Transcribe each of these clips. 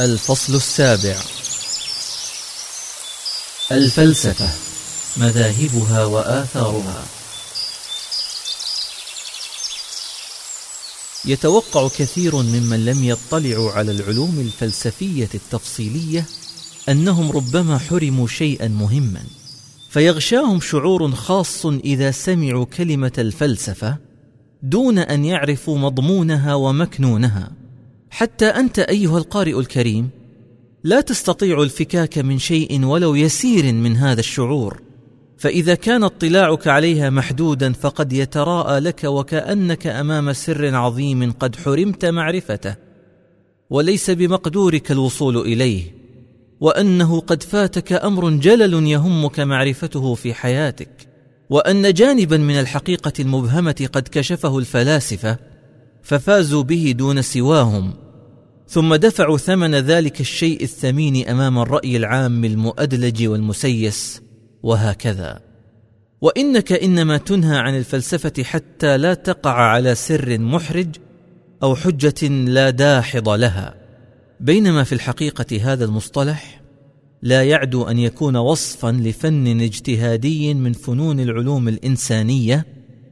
الفصل السابع. الفلسفة مذاهبها وآثارها. يتوقع كثير ممن لم يطلعوا على العلوم الفلسفية التفصيلية أنهم ربما حرموا شيئا مهما. فيغشاهم شعور خاص إذا سمعوا كلمة الفلسفة دون أن يعرفوا مضمونها ومكنونها. حتى أنت أيها القارئ الكريم لا تستطيع الفكاك من شيء ولو يسير من هذا الشعور. فإذا كان اطلاعك عليها محدودا فقد يتراءى لك وكأنك أمام سر عظيم قد حرمت معرفته. وليس بمقدورك الوصول إليه وأنه قد فاتك أمر جلل يهمك معرفته في حياتك. وأن جانبا من الحقيقة المبهمة قد كشفه الفلاسفة ففازوا به دون سواهم. ثم دفعوا ثمن ذلك الشيء الثمين أمام الرأي العام المؤدلج والمسيس وهكذا. وإنك إنما تنهى عن الفلسفة حتى لا تقع على سر محرج أو حجة لا داحض لها. بينما في الحقيقة هذا المصطلح لا يعدو أن يكون وصفا لفن اجتهادي من فنون العلوم الإنسانية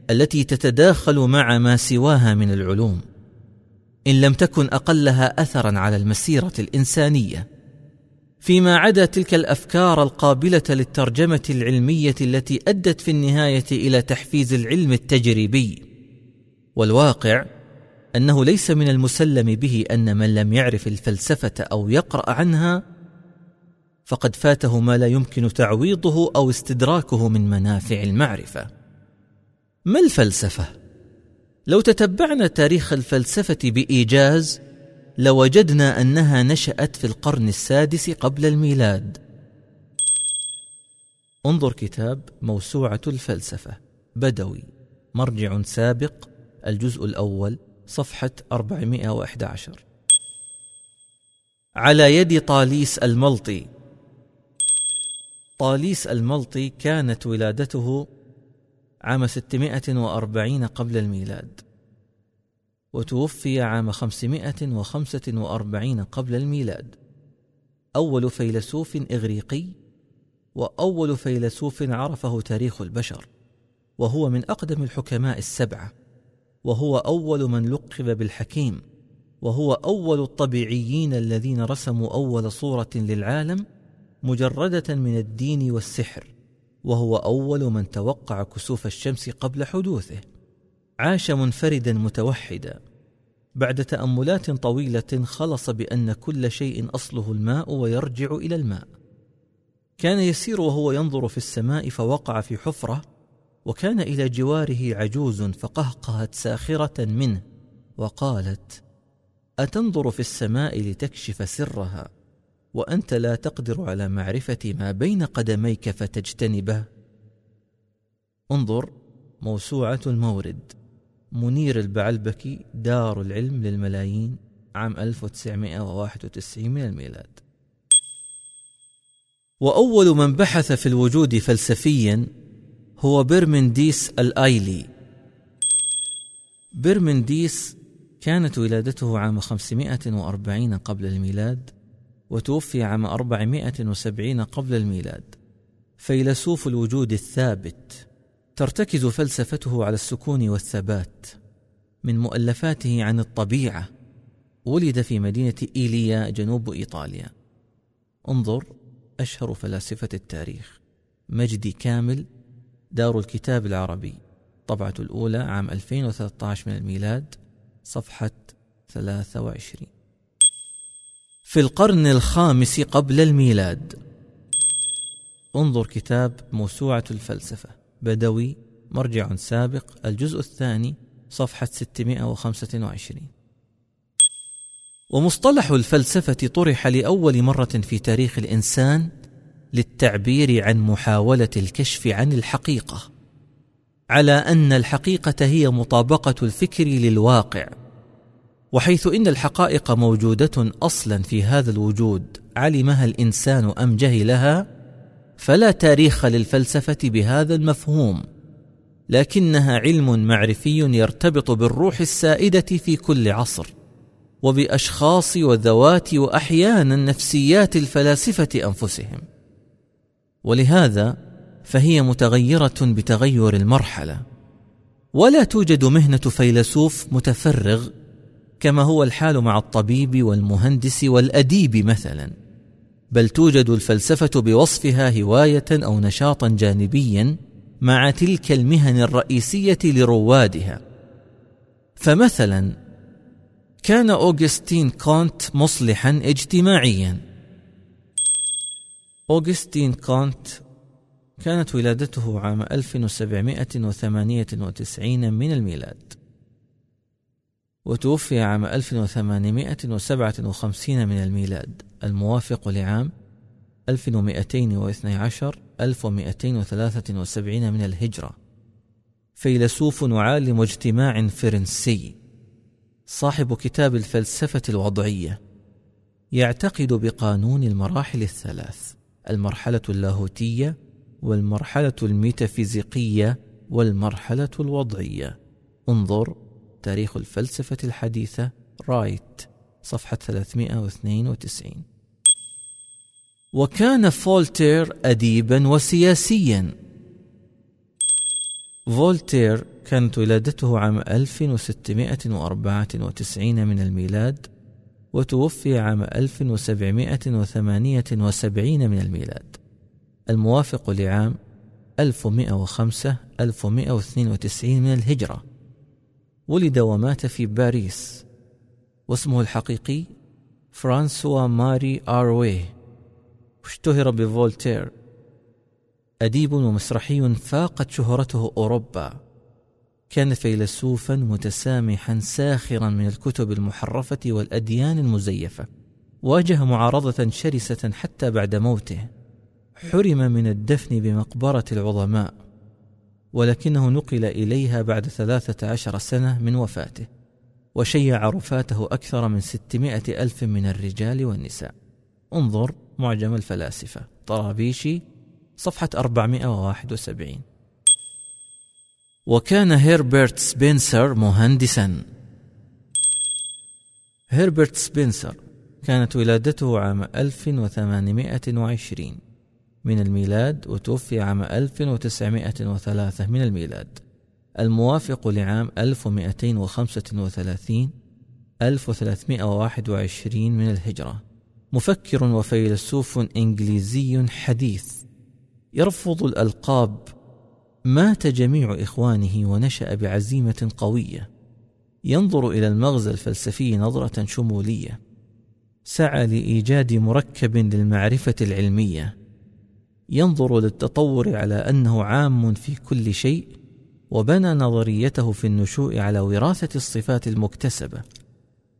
التي تتداخل مع ما سواها من العلوم. إن لم تكن أقلها اثرا على المسيرة الإنسانية. فيما عدا تلك الأفكار القابلة للترجمة العلمية التي أدت في النهاية إلى تحفيز العلم التجريبي. والواقع أنه ليس من المسلم به أن من لم يعرف الفلسفة أو يقرأ عنها فقد فاته ما لا يمكن تعويضه أو استدراكه من منافع المعرفة. ما الفلسفة؟ لو تتبعنا تاريخ الفلسفة بإيجاز لوجدنا أنها نشأت في القرن السادس قبل الميلاد. انظر كتاب موسوعة الفلسفة بدوي مرجع سابق الجزء الأول صفحة 411 على يد طاليس الملطي. طاليس الملطي كانت ولادته عام 640 قبل الميلاد. وتوفي عام 545 قبل الميلاد. أول فيلسوف إغريقي وأول فيلسوف عرفه تاريخ البشر وهو من أقدم الحكماء السبعة وهو أول من لقب بالحكيم وهو أول الطبيعيين الذين رسموا أول صورة للعالم مجردة من الدين والسحر. وهو أول من توقع كسوف الشمس قبل حدوثه. عاش منفردا متوحدا. بعد تأملات طويلة خلص بأن كل شيء أصله الماء ويرجع إلى الماء. كان يسير وهو ينظر في السماء فوقع في حفرة وكان إلى جواره عجوز فقهقهت ساخرة منه وقالت أتنظر في السماء لتكشف سرها؟ وأنت لا تقدر على معرفة ما بين قدميك فتجتنبه. انظر موسوعة المورد منير البعلبكي دار العلم للملايين عام 1991 من الميلاد. وأول من بحث في الوجود فلسفيا هو برمنديس الآيلي. برمنديس كانت ولادته عام 540 قبل الميلاد. وتوفي عام 470 قبل الميلاد. فيلسوف الوجود الثابت ترتكز فلسفته على السكون والثبات. من مؤلفاته عن الطبيعة ولد في مدينة إيليا جنوب إيطاليا. انظر أشهر فلاسفة التاريخ. مجدي كامل دار الكتاب العربي. طبعة الأولى عام 2013 من الميلاد صفحة 23 في القرن الخامس قبل الميلاد. انظر كتاب موسوعة الفلسفة بدوي مرجع سابق الجزء الثاني صفحة 625 ومصطلح الفلسفة طرح لأول مرة في تاريخ الإنسان للتعبير عن محاولة الكشف عن الحقيقة على أن الحقيقة هي مطابقة الفكر للواقع. وحيث إن الحقائق موجودة أصلا في هذا الوجود علمها الإنسان أم جهلها؟ فلا تاريخ للفلسفة بهذا المفهوم لكنها علم معرفي يرتبط بالروح السائدة في كل عصر وبأشخاص وذوات واحيانا نفسيات الفلاسفة أنفسهم. ولهذا فهي متغيرة بتغير المرحلة. ولا توجد مهنة فيلسوف متفرغ كما هو الحال مع الطبيب والمهندس والأديب مثلا. بل توجد الفلسفة بوصفها هواية أو نشاطا جانبيا مع تلك المهن الرئيسية لروادها. فمثلا كان أوغستين كونت مصلحا اجتماعيا. أوغستين كونت كانت ولادته عام 1798 من الميلاد. وتوفي عام 1857 من الميلاد. الموافق لعام 1212 1273 من الهجرة. فيلسوف وعالم اجتماع فرنسي. صاحب كتاب الفلسفة الوضعية. يعتقد بقانون المراحل الثلاث المرحلة اللاهوتية والمرحلة الميتافيزيقية والمرحلة الوضعية. انظر تاريخ الفلسفة الحديثة رايت صفحة 392 وكان فولتير أديبا وسياسيا. فولتير كانت ولادته عام 1694 من الميلاد وتوفي عام 1778 من الميلاد. الموافق لعام 1105 1192 من الهجرة. ولد ومات في باريس واسمه الحقيقي فرانسوا ماري آروي اشتهر بفولتير. أديب ومسرحي فاقت شهرته أوروبا. كان فيلسوفا متسامحا ساخرا من الكتب المحرفة والأديان المزيفة. واجه معارضة شرسة حتى بعد موته. حرم من الدفن بمقبرة العظماء. ولكنه نقل إليها بعد ثلاثة عشر سنة من وفاته وشيع رفاته أكثر من ستمائة ألف من الرجال والنساء. انظر معجم الفلاسفة طرابيشي صفحة 471 وكان هيربرت سبنسر مهندسا. هيربرت سبنسر كانت ولادته عام 1820 من الميلاد وتوفي عام 1903 من الميلاد. الموافق لعام 1235 1321 من الهجرة. مفكر وفيلسوف إنجليزي حديث. يرفض الألقاب مات جميع إخوانه ونشأ بعزيمة قوية. ينظر إلى المغزى الفلسفي نظرة شمولية. سعى لإيجاد مركب للمعرفة العلمية. ينظر للتطور على أنه عام في كل شيء وبنى نظريته في النشوء على وراثة الصفات المكتسبة.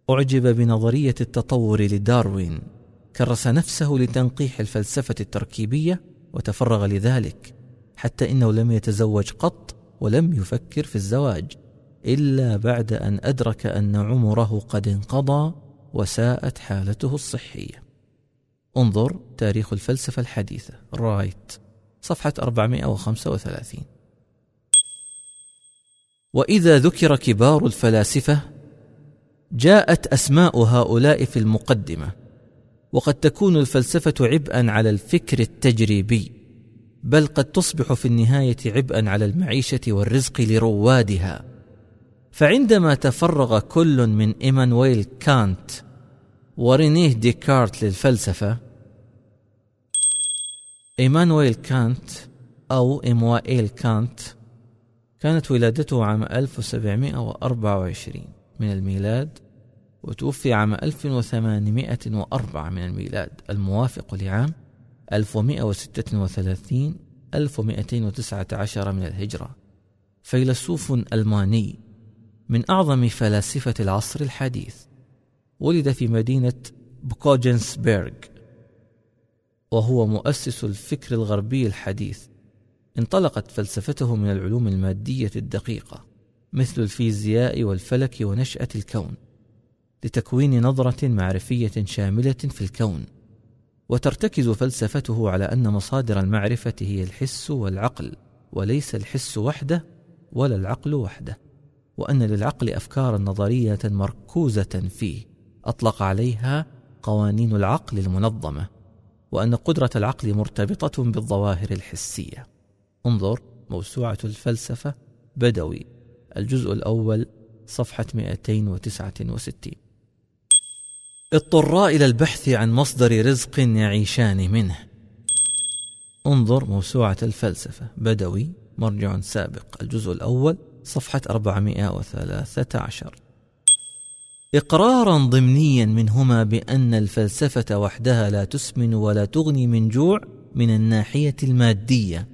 أعجب بنظرية التطور لداروين كرس نفسه لتنقيح الفلسفة التركيبية وتفرغ لذلك حتى إنه لم يتزوج قط ولم يفكر في الزواج إلا بعد أن أدرك أن عمره قد انقضى وساءت حالته الصحية. انظر تاريخ الفلسفة الحديثة. رايت صفحة 435 وإذا ذكر كبار الفلاسفة جاءت أسماء هؤلاء في المقدمة وقد تكون الفلسفة عبئا على الفكر التجريبي بل قد تصبح في النهاية عبئا على المعيشة والرزق لروادها. فعندما تفرغ كل من إيمانويل كانت ورينيه ديكارت للفلسفة. إيمانويل كانت أو إيموائيل كانت كانت ولادته عام 1724 من الميلاد وتوفي عام 1804 من الميلاد الموافق لعام 1136 1219 من الهجرة. فيلسوف ألماني من أعظم فلاسفة العصر الحديث. ولد في مدينة بوكوجنسبرغ وهو مؤسس الفكر الغربي الحديث. انطلقت فلسفته من العلوم المادية الدقيقة مثل الفيزياء والفلك ونشأة الكون لتكوين نظرة معرفية شاملة في الكون. وترتكز فلسفته على أن مصادر المعرفة هي الحس والعقل وليس الحس وحده ولا العقل وحده وأن للعقل أفكارا نظرية مركوزة فيه. أطلق عليها قوانين العقل المنظمة وأن قدرة العقل مرتبطة بالظواهر الحسية. انظر موسوعة الفلسفة بدوي الجزء الأول صفحة 269 اضطرا إلى البحث عن مصدر رزق يعيشان منه. انظر موسوعة الفلسفة بدوي مرجع سابق الجزء الأول صفحة 413 إقرارا ضمنيا منهما بأن الفلسفة وحدها لا تسمن ولا تغني من جوع من الناحية المادية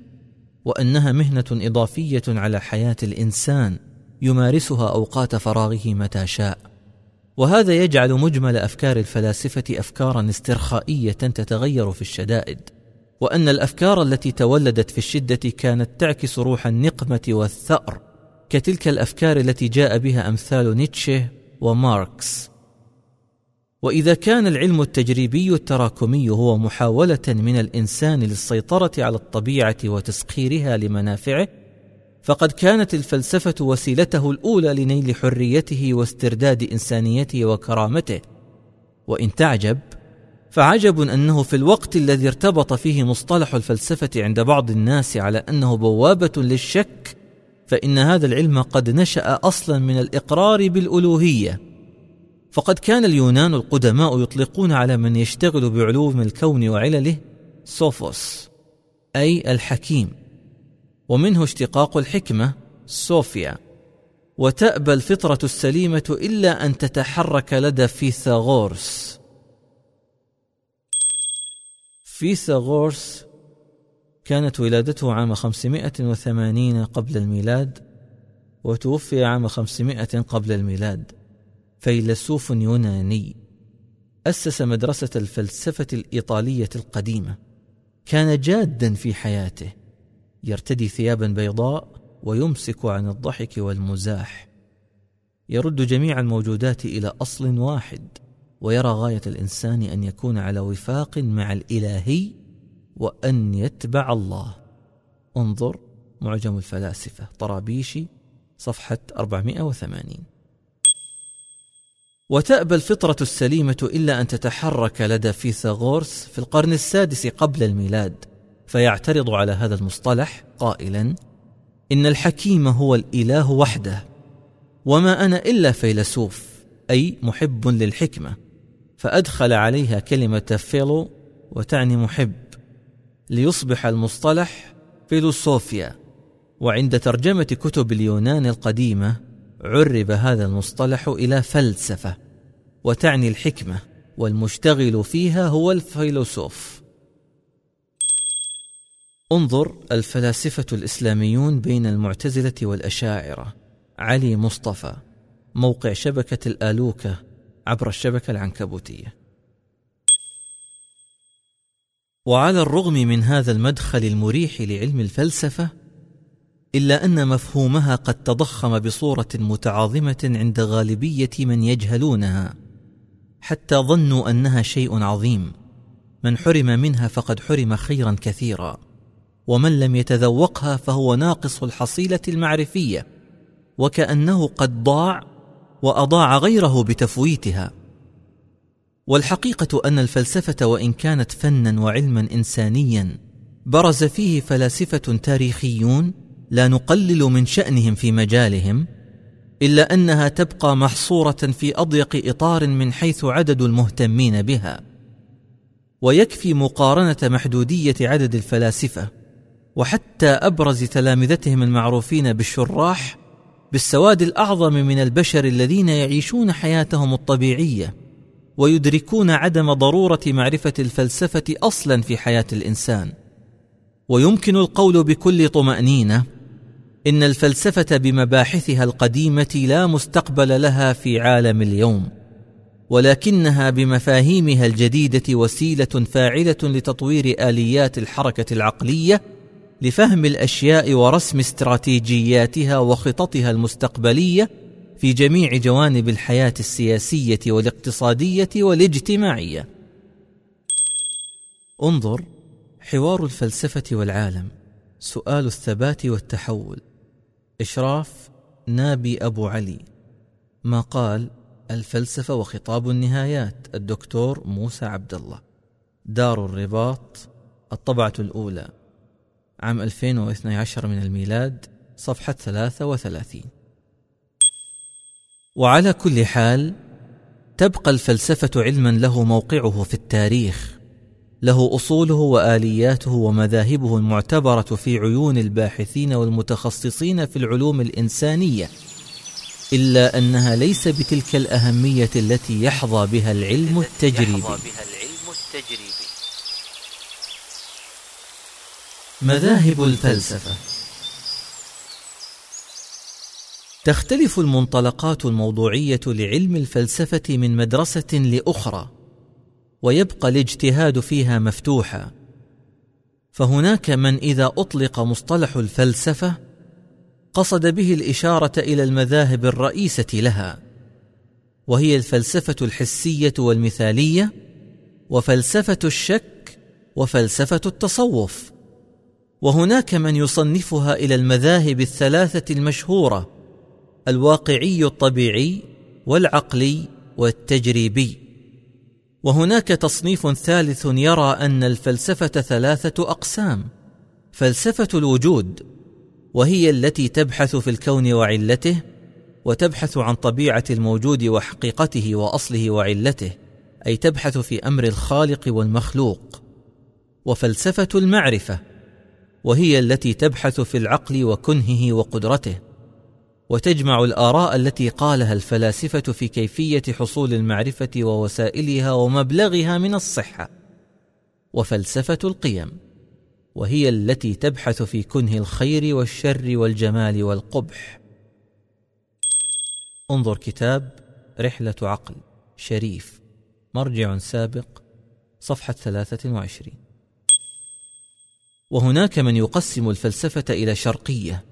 وأنها مهنة إضافية على حياة الإنسان يمارسها أوقات فراغه متى شاء. وهذا يجعل مجمل أفكار الفلاسفة أفكارا استرخائية تتغير في الشدائد وأن الأفكار التي تولدت في الشدة كانت تعكس روح النقمة والثأر كتلك الأفكار التي جاء بها أمثال نيتشه وماركس. وإذا كان العلم التجريبي التراكمي هو محاولة من الإنسان للسيطرة على الطبيعة وتسخيرها لمنافعه فقد كانت الفلسفة وسيلته الأولى لنيل حريته واسترداد إنسانيته وكرامته. وإن تعجب فعجب أنه في الوقت الذي ارتبط فيه مصطلح الفلسفة عند بعض الناس على أنه بوابة للشك فإن هذا العلم قد نشأ أصلا من الإقرار بالألوهية. فقد كان اليونان القدماء يطلقون على من يشتغل بعلوم الكون وعلله سوفوس أي الحكيم. ومنه اشتقاق الحكمة صوفيا وتأبى الفطرة السليمة إلا أن تتحرك لدى فيثاغورس. فيثاغورس كانت ولادته عام 580 قبل الميلاد وتوفي عام 500 قبل الميلاد فيلسوف يوناني. أسس مدرسة الفلسفة الإيطالية القديمة. كان جادا في حياته. يرتدي ثيابا بيضاء ويمسك عن الضحك والمزاح. يرد جميع الموجودات إلى أصل واحد ويرى غاية الإنسان أن يكون على وفاق مع الإلهي وأن يتبع الله. انظر معجم الفلاسفة طرابيشي صفحة 480 وتأبى الفطرة السليمة إلا أن تتحرك لدى فيثاغورس في القرن السادس قبل الميلاد فيعترض على هذا المصطلح قائلا إن الحكيم هو الإله وحده وما أنا إلا فيلسوف أي محب للحكمة فأدخل عليها كلمة فيلو وتعني محب. ليصبح المصطلح فيلوسوفيا. وعند ترجمة كتب اليونان القديمة عرب هذا المصطلح إلى فلسفة وتعني الحكمة والمشتغل فيها هو الفيلسوف انظر الفلاسفة الإسلاميون بين المعتزلة والأشاعرة. علي مصطفى موقع شبكة الآلوكة عبر الشبكة العنكبوتية. وعلى الرغم من هذا المدخل المريح لعلم الفلسفة إلا أن مفهومها قد تضخم بصورة متعاظمة عند غالبية من يجهلونها حتى ظنوا أنها شيء عظيم. من حرم منها فقد حرم خيرا كثيرا ومن لم يتذوقها فهو ناقص الحصيلة المعرفية وكأنه قد ضاع وأضاع غيره بتفويتها. والحقيقة أن الفلسفة وإن كانت فنا وعلما انسانيا برز فيه فلاسفة تاريخيون لا نقلل من شأنهم في مجالهم إلا أنها تبقى محصورة في أضيق إطار من حيث عدد المهتمين بها. ويكفي مقارنة محدودية عدد الفلاسفة وحتى أبرز تلامذتهم المعروفين بالشراح بالسواد الأعظم من البشر الذين يعيشون حياتهم الطبيعية. ويدركون عدم ضرورة معرفة الفلسفة أصلا في حياة الإنسان. ويمكن القول بكل طمأنينة إن الفلسفة بمباحثها القديمة لا مستقبل لها في عالم اليوم ولكنها بمفاهيمها الجديدة وسيلة فاعلة لتطوير آليات الحركة العقلية لفهم الأشياء ورسم استراتيجياتها وخططها المستقبلية في جميع جوانب الحياة السياسية والاقتصادية والاجتماعية. انظر حوار الفلسفة والعالم سؤال الثبات والتحول. إشراف نابي أبو علي. ما قال الفلسفة وخطاب النهايات الدكتور موسى عبد الله دار الرباط الطبعة الأولى. عام 2012 من الميلاد صفحة 33 وعلى كل حال تبقى الفلسفة علما له موقعه في التاريخ. له أصوله وآلياته ومذاهبه المعتبرة في عيون الباحثين والمتخصصين في العلوم الإنسانية إلا أنها ليس بتلك الأهمية التي يحظى بها العلم التجريبي. مذاهب الفلسفة. تختلف المنطلقات الموضوعية لعلم الفلسفة من مدرسة لأخرى ويبقى الاجتهاد فيها مفتوحا. فهناك من إذا أطلق مصطلح الفلسفة قصد به الإشارة إلى المذاهب الرئيسة لها وهي الفلسفة الحسية والمثالية وفلسفة الشك وفلسفة التصوف. وهناك من يصنفها إلى المذاهب الثلاثة المشهورة الواقعي الطبيعي والعقلي والتجريبي. وهناك تصنيف ثالث يرى أن الفلسفة ثلاثة أقسام. فلسفة الوجود وهي التي تبحث في الكون وعلته وتبحث عن طبيعة الموجود وحقيقته وأصله وعلته أي تبحث في أمر الخالق والمخلوق. وفلسفة المعرفة وهي التي تبحث في العقل وكنهه وقدرته. وتجمع الآراء التي قالها الفلاسفة في كيفية حصول المعرفة ووسائلها ومبلغها من الصحة. وفلسفة القيم وهي التي تبحث في كنه الخير والشر والجمال والقبح. انظر كتاب رحلة عقل شريف مرجع سابق صفحة ثلاثة وعشرين. وهناك من يقسم الفلسفة إلى شرقية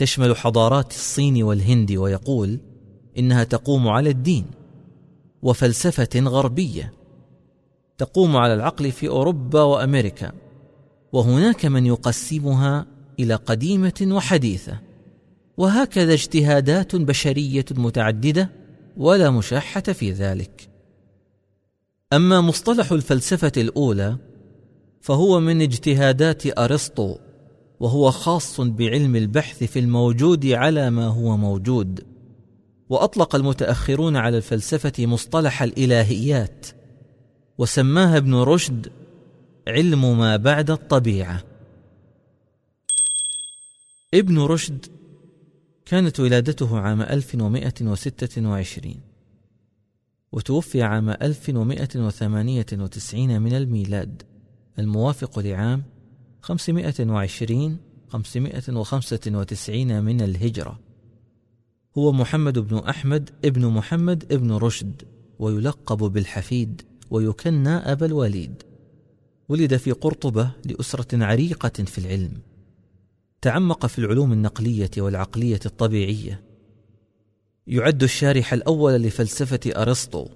تشمل حضارات الصين والهند ويقول إنها تقوم على الدين وفلسفة غربية تقوم على العقل في أوروبا وأمريكا وهناك من يقسمها إلى قديمة وحديثة وهكذا اجتهادات بشرية متعددة ولا مشاحة في ذلك. أما مصطلح الفلسفة الأولى فهو من اجتهادات أرسطو وهو خاص بعلم البحث في الموجود على ما هو موجود. وأطلق المتأخرون على الفلسفة مصطلح الإلهيات وسماها ابن رشد علم ما بعد الطبيعة. ابن رشد كانت ولادته عام 1126 وتوفي عام 1198 من الميلاد الموافق لعام 520 595 من الهجرة. هو محمد بن أحمد ابن محمد ابن رشد ويلقب بالحفيد ويكنى أبا الوليد. ولد في قرطبة لأسرة عريقة في العلم. تعمق في العلوم النقلية والعقلية الطبيعية. يعد الشارح الأول لفلسفة أرسطو.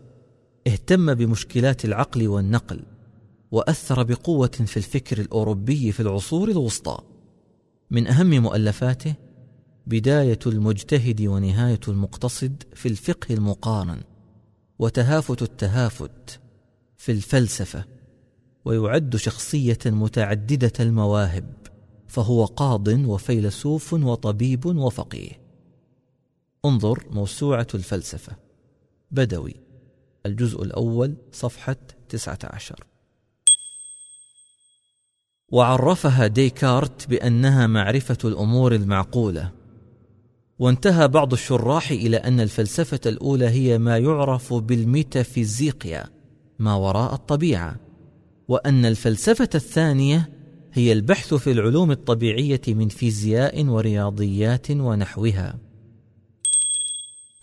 اهتم بمشكلات العقل والنقل. وأثر بقوة في الفكر الأوروبي في العصور الوسطى. من أهم مؤلفاته بداية المجتهد ونهاية المقتصد في الفقه المقارن وتهافت التهافت في الفلسفة ويعد شخصية متعددة المواهب فهو قاض وفيلسوف وطبيب وفقيه. انظر موسوعة الفلسفة. بدوي الجزء صفحة تسعة عشر. وعرفها ديكارت بأنها معرفة الأمور المعقولة. وانتهى بعض الشراح إلى أن الفلسفة الأولى هي ما يعرف بالميتافيزيقيا ما وراء الطبيعة. وأن الفلسفة الثانية هي البحث في العلوم الطبيعية من فيزياء ورياضيات ونحوها.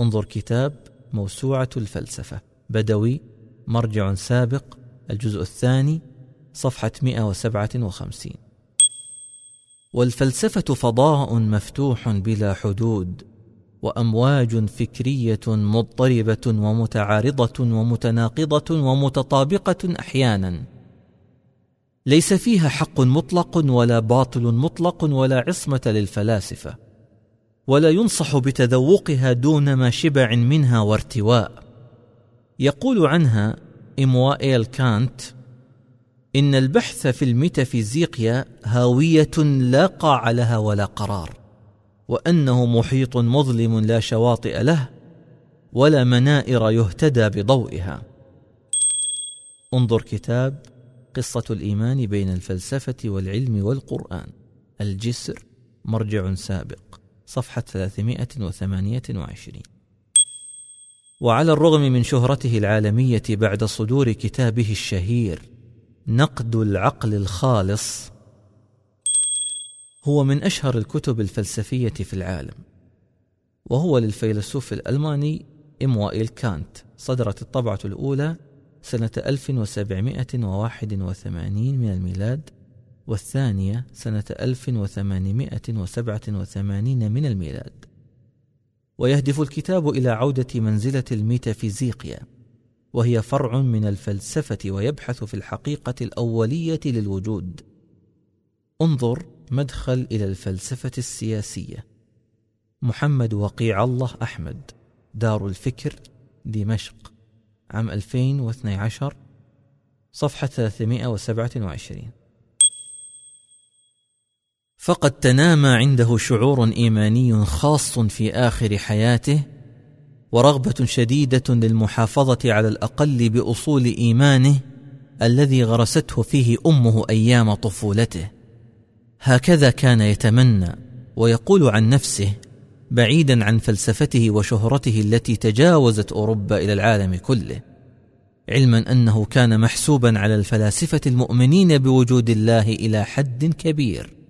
انظر كتاب موسوعة الفلسفة بدوي مرجع سابق الجزء الثاني صفحة 157 والفلسفة فضاء مفتوح بلا حدود وأمواج فكرية مضطربة ومتعارضة ومتناقضة ومتطابقة أحيانا. ليس فيها حق مطلق ولا باطل مطلق ولا عصمة للفلاسفة ولا ينصح بتذوقها دون ما شبع منها وارتواء. يقول عنها إموائيل كانت إن البحث في الميتافيزيقيا هاوية لا قاع لها ولا قرار وأنه محيط مظلم لا شواطئ له ولا منائر يهتدى بضوئها. انظر كتاب قصة الإيمان بين الفلسفة والعلم والقرآن الجسر مرجع سابق صفحة 328 وعلى الرغم من شهرته العالمية بعد صدور كتابه الشهير نقد العقل الخالص هو من أشهر الكتب الفلسفية في العالم وهو للفيلسوف الألماني إموائيل كانت صدرت الطبعة الأولى سنة 1781 من الميلاد والثانية سنة 1887 من الميلاد. ويهدف الكتاب إلى عودة منزلة الميتافيزيقيا. وهي فرع من الفلسفة ويبحث في الحقيقة الأولية للوجود. انظر مدخل إلى الفلسفة السياسية. محمد وقيع الله أحمد دار الفكر دمشق عام 2012 صفحة 327 فقد تنامى عنده شعور إيماني خاص في آخر حياته ورغبة شديدة للمحافظة على الأقل بأصول إيمانه الذي غرسته فيه أمه أيام طفولته. هكذا كان يتمنى ويقول عن نفسه بعيدا عن فلسفته وشهرته التي تجاوزت أوروبا إلى العالم كله علما أنه كان محسوبا على الفلاسفة المؤمنين بوجود الله إلى حد كبير.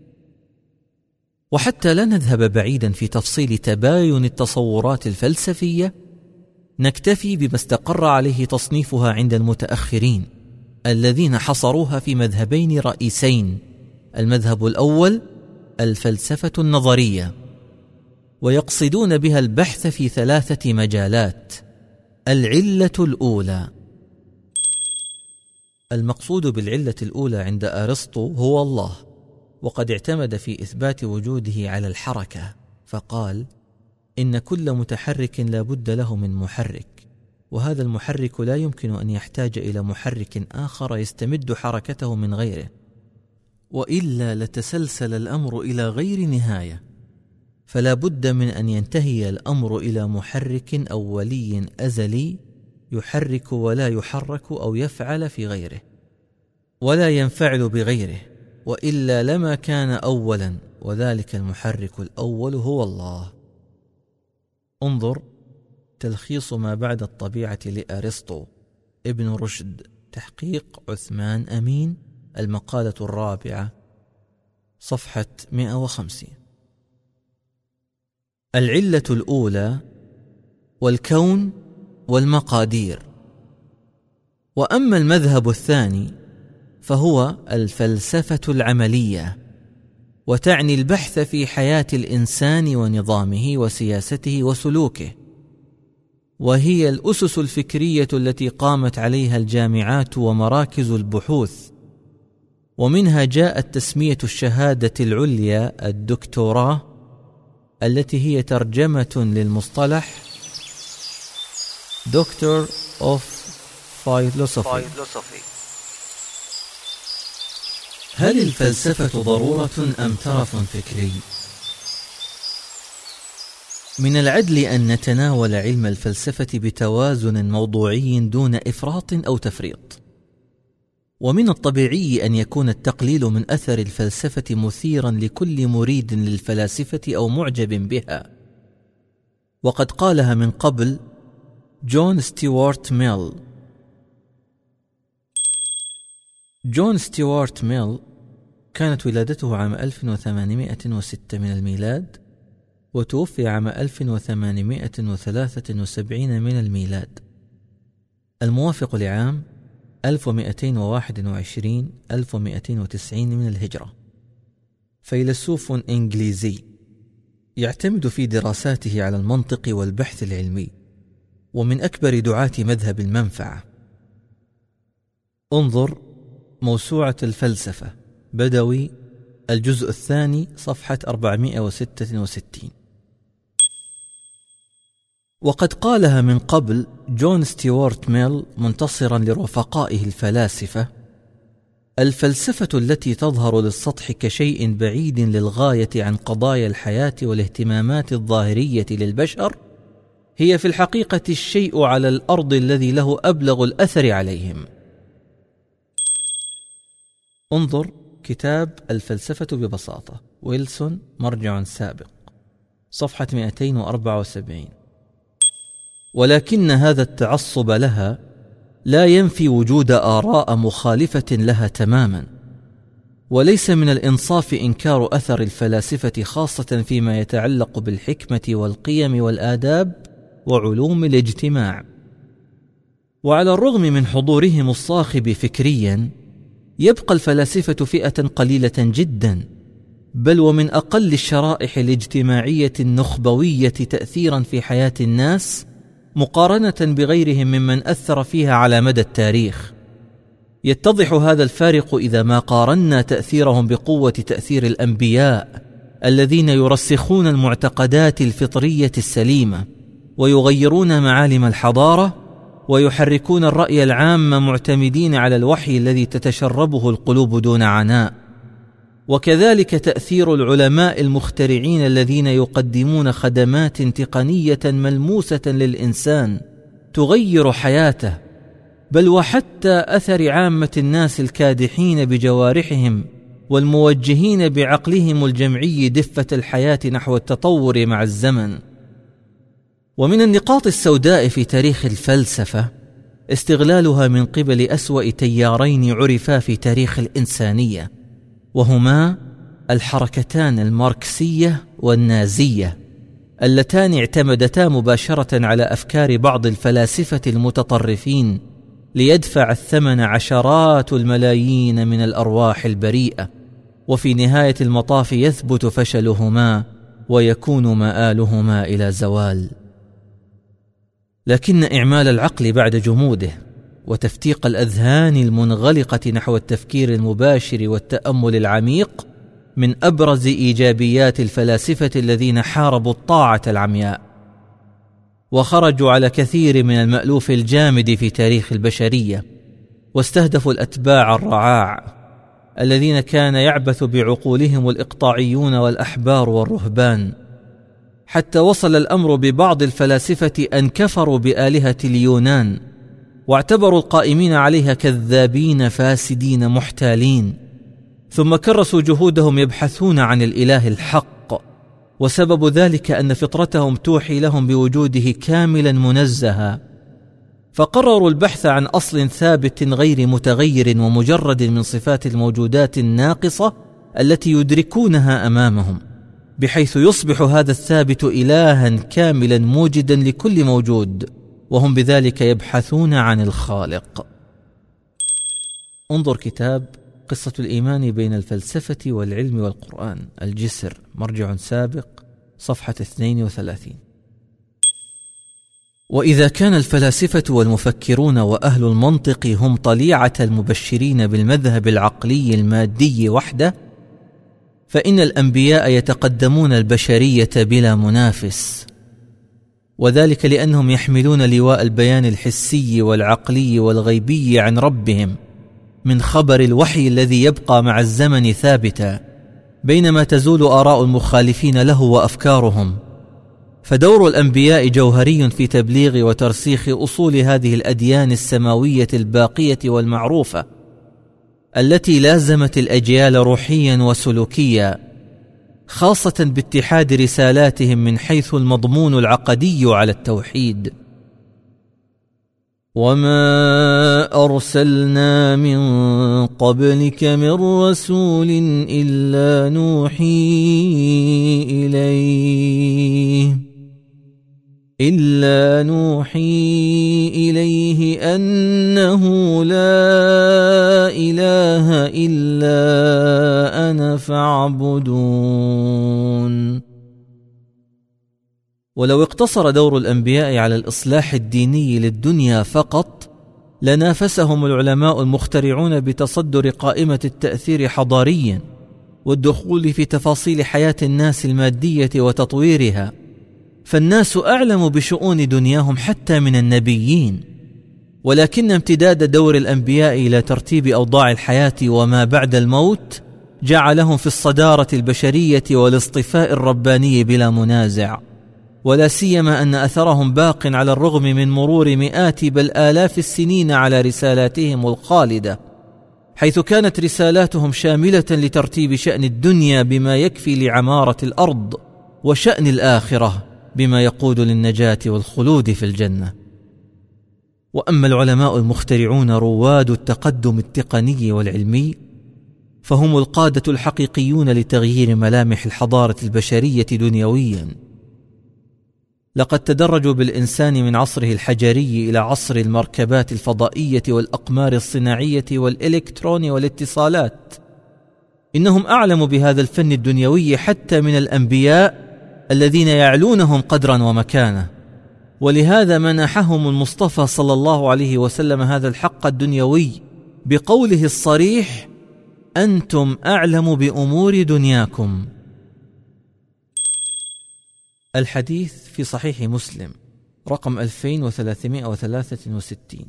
وحتى لا نذهب بعيدا في تفصيل تباين التصورات الفلسفية نكتفي بما استقر عليه تصنيفها عند المتأخرين الذين حصروها في مذهبين رئيسين. المذهب الأول الفلسفة النظرية. ويقصدون بها البحث في ثلاثة مجالات. العلة الأولى. المقصود بالعلة الأولى عند أرسطو هو الله. وقد اعتمد في إثبات وجوده على الحركة فقال إن كل متحرك لا بد له من محرك وهذا المحرك لا يمكن أن يحتاج إلى محرك آخر يستمد حركته من غيره وإلا لتسلسل الأمر إلى غير نهاية فلا بد من أن ينتهي الأمر إلى محرك اولي أزلي يحرك ولا يحرك أو يفعل في غيره ولا ينفعل بغيره. وإلا لما كان اولا وذلك المحرك الأول هو الله. انظر تلخيص ما بعد الطبيعة لأرسطو. ابن رشد تحقيق عثمان أمين المقالة الرابعة صفحة 150 العلة الأولى والكون والمقادير. وأما المذهب الثاني فهو الفلسفة العملية وتعني البحث في حياة الإنسان ونظامه وسياسته وسلوكه وهي الأسس الفكرية التي قامت عليها الجامعات ومراكز البحوث ومنها جاءت تسمية الشهادة العليا الدكتوراه التي هي ترجمة للمصطلح Doctor of Philosophy هل الفلسفة ضرورة أم ترف فكري؟ من العدل أن نتناول علم الفلسفة بتوازن موضوعي دون إفراط أو تفريط. ومن الطبيعي أن يكون التقليل من أثر الفلسفة مثيرا لكل مريد للفلاسفة أو معجب بها. وقد قالها من قبل جون ستيوارت ميل جون ستيوارت ميل كانت ولادته عام 1806 من الميلاد وتوفي عام 1873 من الميلاد. الموافق لعام 1221 1290 من الهجرة. فيلسوف إنجليزي يعتمد في دراساته على المنطق والبحث العلمي ومن أكبر دعاة مذهب المنفعة. انظر موسوعة الفلسفة بدوي الجزء الثاني صفحة 466 وقد قالها من قبل جون ستيوارت ميل منتصرا لرفقائه الفلاسفة الفلسفة التي تظهر للسطح كشيء بعيد للغاية عن قضايا الحياة والاهتمامات الظاهرية للبشر هي في الحقيقة الشيء على الأرض الذي له أبلغ الأثر عليهم. انظر كتاب الفلسفة ببساطة ويلسون مرجع سابق صفحة 274 ولكن هذا التعصب لها لا ينفي وجود آراء مخالفة لها تماما وليس من الإنصاف إنكار أثر الفلاسفة خاصة فيما يتعلق بالحكمة والقيم والآداب وعلوم الاجتماع. وعلى الرغم من حضورهم الصاخب فكريا يبقى الفلاسفة فئة قليلة جدا بل ومن أقل الشرائح الاجتماعية النخبوية تاثيرا في حياة الناس مقارنة بغيرهم ممن أثر فيها على مدى التاريخ. يتضح هذا الفارق إذا ما قارنا تأثيرهم بقوة تأثير الأنبياء الذين يرسخون المعتقدات الفطرية السليمة ويغيرون معالم الحضارة ويحركون الرأي العام معتمدين على الوحي الذي تتشربه القلوب دون عناء. وكذلك تأثير العلماء المخترعين الذين يقدمون خدمات تقنية ملموسة للإنسان تغير حياته. بل وحتى أثر عامة الناس الكادحين بجوارحهم والموجهين بعقلهم الجمعي دفة الحياة نحو التطور مع الزمن. ومن النقاط السوداء في تاريخ الفلسفة استغلالها من قبل أسوأ تيارين عرفا في تاريخ الإنسانية وهما الحركتان الماركسية والنازية اللتان اعتمدتا مباشرة على أفكار بعض الفلاسفة المتطرفين ليدفع الثمن عشرات الملايين من الأرواح البريئة وفي نهاية المطاف يثبت فشلهما ويكون مآلهما إلى زوال. لكن إعمال العقل بعد جموده وتفتيق الأذهان المنغلقة نحو التفكير المباشر والتأمل العميق من أبرز إيجابيات الفلاسفة الذين حاربوا الطاعة العمياء. وخرجوا على كثير من المألوف الجامد في تاريخ البشرية واستهدفوا الأتباع الرعاع الذين كان يعبث بعقولهم الإقطاعيون والأحبار والرهبان. حتى وصل الأمر ببعض الفلاسفة أن كفروا بآلهة اليونان واعتبروا القائمين عليها كذابين فاسدين محتالين. ثم كرسوا جهودهم يبحثون عن الإله الحق. وسبب ذلك أن فطرتهم توحي لهم بوجوده كاملا منزها. فقرروا البحث عن أصل ثابت غير متغير ومجرد من صفات الموجودات الناقصة التي يدركونها أمامهم. بحيث يصبح هذا الثابت إلها كاملا موجدا لكل موجود وهم بذلك يبحثون عن الخالق. انظر كتاب قصة الإيمان بين الفلسفة والعلم والقرآن الجسر مرجع سابق صفحة 32 وإذا كان الفلاسفة والمفكرون وأهل المنطق هم طليعة المبشرين بالمذهب العقلي المادي وحده فإن الأنبياء يتقدمون البشرية بلا منافس وذلك لأنهم يحملون لواء البيان الحسي والعقلي والغيبي عن ربهم من خبر الوحي الذي يبقى مع الزمن ثابتا بينما تزول آراء المخالفين له وأفكارهم. فدور الأنبياء جوهري في تبليغ وترسيخ أصول هذه الأديان السماوية الباقية والمعروفة. التي لازمت الأجيال روحيا وسلوكيا خاصة باتحاد رسالاتهم من حيث المضمون العقدي على التوحيد. وما ارسلنا من قبلك من رسول الا نوحي اليه. إلا نوحي إليه أنه لا إله إلا أنا فاعبدون. ولو اقتصر دور الأنبياء على الإصلاح الديني للدنيا فقط لنافسهم العلماء المخترعون بتصدر قائمة التأثير حضاريا والدخول في تفاصيل حياة الناس المادية وتطويرها. فالناس أعلم بشؤون دنياهم حتى من النبيين ولكن امتداد دور الأنبياء إلى ترتيب أوضاع الحياة وما بعد الموت جعلهم في الصدارة البشرية والاصطفاء الرباني بلا منازع. ولا سيما أن أثرهم باق على الرغم من مرور مئات بل آلاف السنين على رسالاتهم الخالدة حيث كانت رسالاتهم شاملة لترتيب شأن الدنيا بما يكفي لعمارة الأرض وشأن الآخرة. بما يقود للنجاة والخلود في الجنة. وأما العلماء المخترعون رواد التقدم التقني والعلمي فهم القادة الحقيقيون لتغيير ملامح الحضارة البشرية دنيويا. لقد تدرجوا بالإنسان من عصره الحجري إلى عصر المركبات الفضائية والأقمار الصناعية والإلكترون والاتصالات. إنهم أعلم بهذا الفن الدنيوي حتى من الأنبياء الذين يعلونهم قدرا ومكانه ولهذا منحهم المصطفى صلى الله عليه وسلم هذا الحق الدنيوي بقوله الصريح أنتم أعلم بأمور دنياكم. الحديث في صحيح مسلم رقم 2363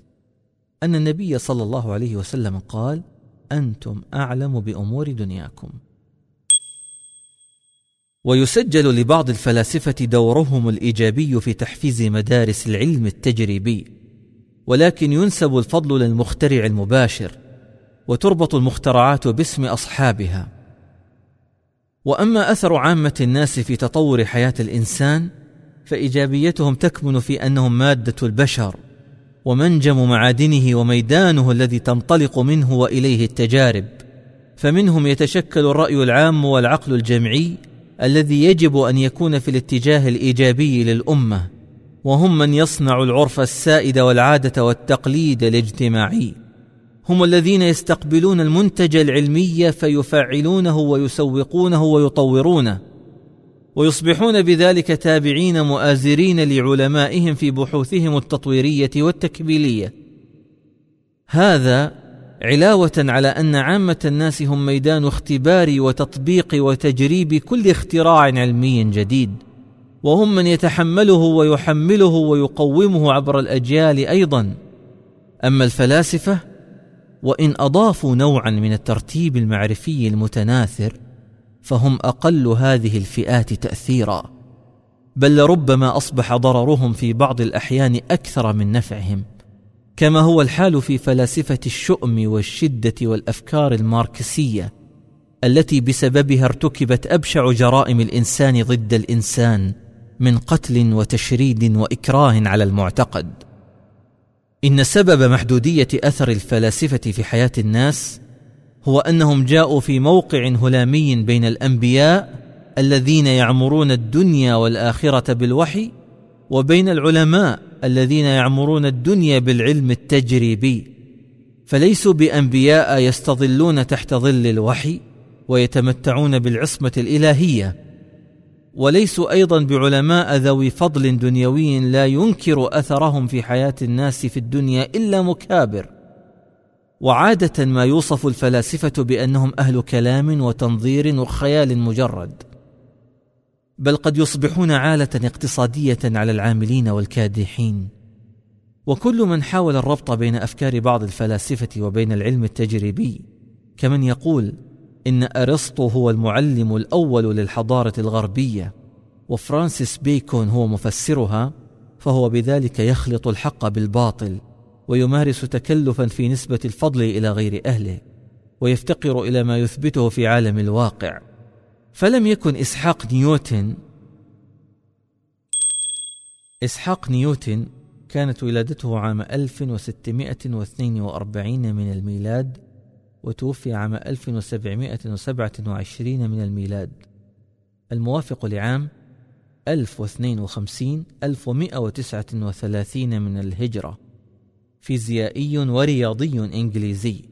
أن النبي صلى الله عليه وسلم قال: أنتم أعلم بأمور دنياكم. ويسجل لبعض الفلاسفة دورهم الإيجابي في تحفيز مدارس العلم التجريبي، ولكن ينسب الفضل للمخترع المباشر، وتربط المخترعات باسم أصحابها. وأما أثر عامة الناس في تطور حياة الإنسان فإيجابيتهم تكمن في أنهم مادة البشر ومنجم معادنه وميدانه الذي تنطلق منه وإليه التجارب فمنهم يتشكل الرأي العام والعقل الجمعي الذي يجب أن يكون في الاتجاه الإيجابي للأمة وهم من يصنع العرف السائد والعادة والتقليد الاجتماعي. هم الذين يستقبلون المنتج العلمي فيفعلونه ويسوقونه ويطورونه ويصبحون بذلك تابعين مؤازرين لعلمائهم في بحوثهم التطويرية والتكبيليه هذا علاوة على أن عامة الناس هم ميدان اختبار وتطبيق وتجريب كل اختراع علمي جديد وهم من يتحمله ويحمله ويقومه عبر الأجيال أيضا. أما الفلاسفة وإن أضافوا نوعا من الترتيب المعرفي المتناثر فهم أقل هذه الفئات تاثيرا. بل لربما أصبح ضررهم في بعض الأحيان أكثر من نفعهم. كما هو الحال في فلاسفة الشؤم والشدة والأفكار الماركسية التي بسببها ارتكبت أبشع جرائم الإنسان ضد الإنسان من قتل وتشريد وإكراه على المعتقد. إن سبب محدودية أثر الفلاسفة في حياة الناس هو أنهم جاءوا في موقع هلامي بين الأنبياء الذين يعمرون الدنيا والآخرة بالوحي وبين العلماء الذين يعمرون الدنيا بالعلم التجريبي فليسوا بأنبياء يستظلون تحت ظل الوحي ويتمتعون بالعصمة الإلهية. وليسوا أيضا بعلماء ذوي فضل دنيوي لا ينكر أثرهم في حياة الناس في الدنيا إلا مكابر. وعادة ما يوصف الفلاسفة بأنهم أهل كلام وتنظير وخيال مجرد. بل قد يصبحون عالة اقتصادية على العاملين والكادحين. وكل من حاول الربط بين أفكار بعض الفلاسفة وبين العلم التجريبي كمن يقول إن أرسطو هو المعلم الأول للحضارة الغربية وفرانسيس بيكون هو مفسرها فهو بذلك يخلط الحق بالباطل ويمارس تكلفا في نسبة الفضل إلى غير أهله ويفتقر إلى ما يثبته في عالم الواقع. فلم يكن إسحاق نيوتن إسحاق نيوتن كانت ولادته عام 1642 من الميلاد وتوفي عام 1727 من الميلاد. الموافق لعام 1052 1139 من الهجرة. فيزيائي ورياضي إنجليزي.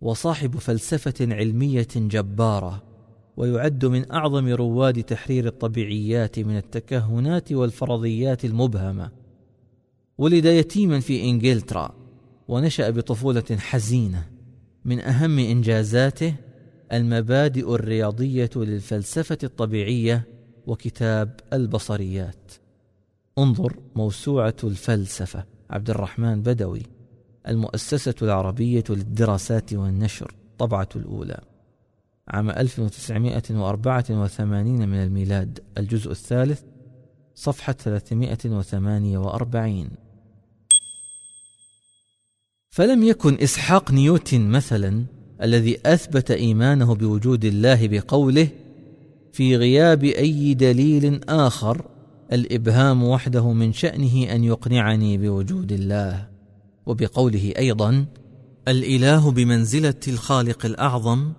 وصاحب فلسفة علمية جبارة. ويعد من أعظم رواد تحرير الطبيعيات من التكهنات والفرضيات المبهمة. ولد يتيما في إنجلترا ونشأ بطفولة حزينة. من أهم إنجازاته المبادئ الرياضية للفلسفة الطبيعية وكتاب البصريات. انظر موسوعة الفلسفة عبد الرحمن بدوي المؤسسة العربية للدراسات والنشر طبعة الأولى. عام 1984 من الميلاد الجزء الثالث صفحة 348 فلم يكن إسحاق نيوتن مثلا الذي أثبت إيمانه بوجود الله بقوله في غياب أي دليل آخر الإبهام وحده من شأنه أن يقنعني بوجود الله. وبقوله أيضا الإله بمنزلة الخالق الأعظم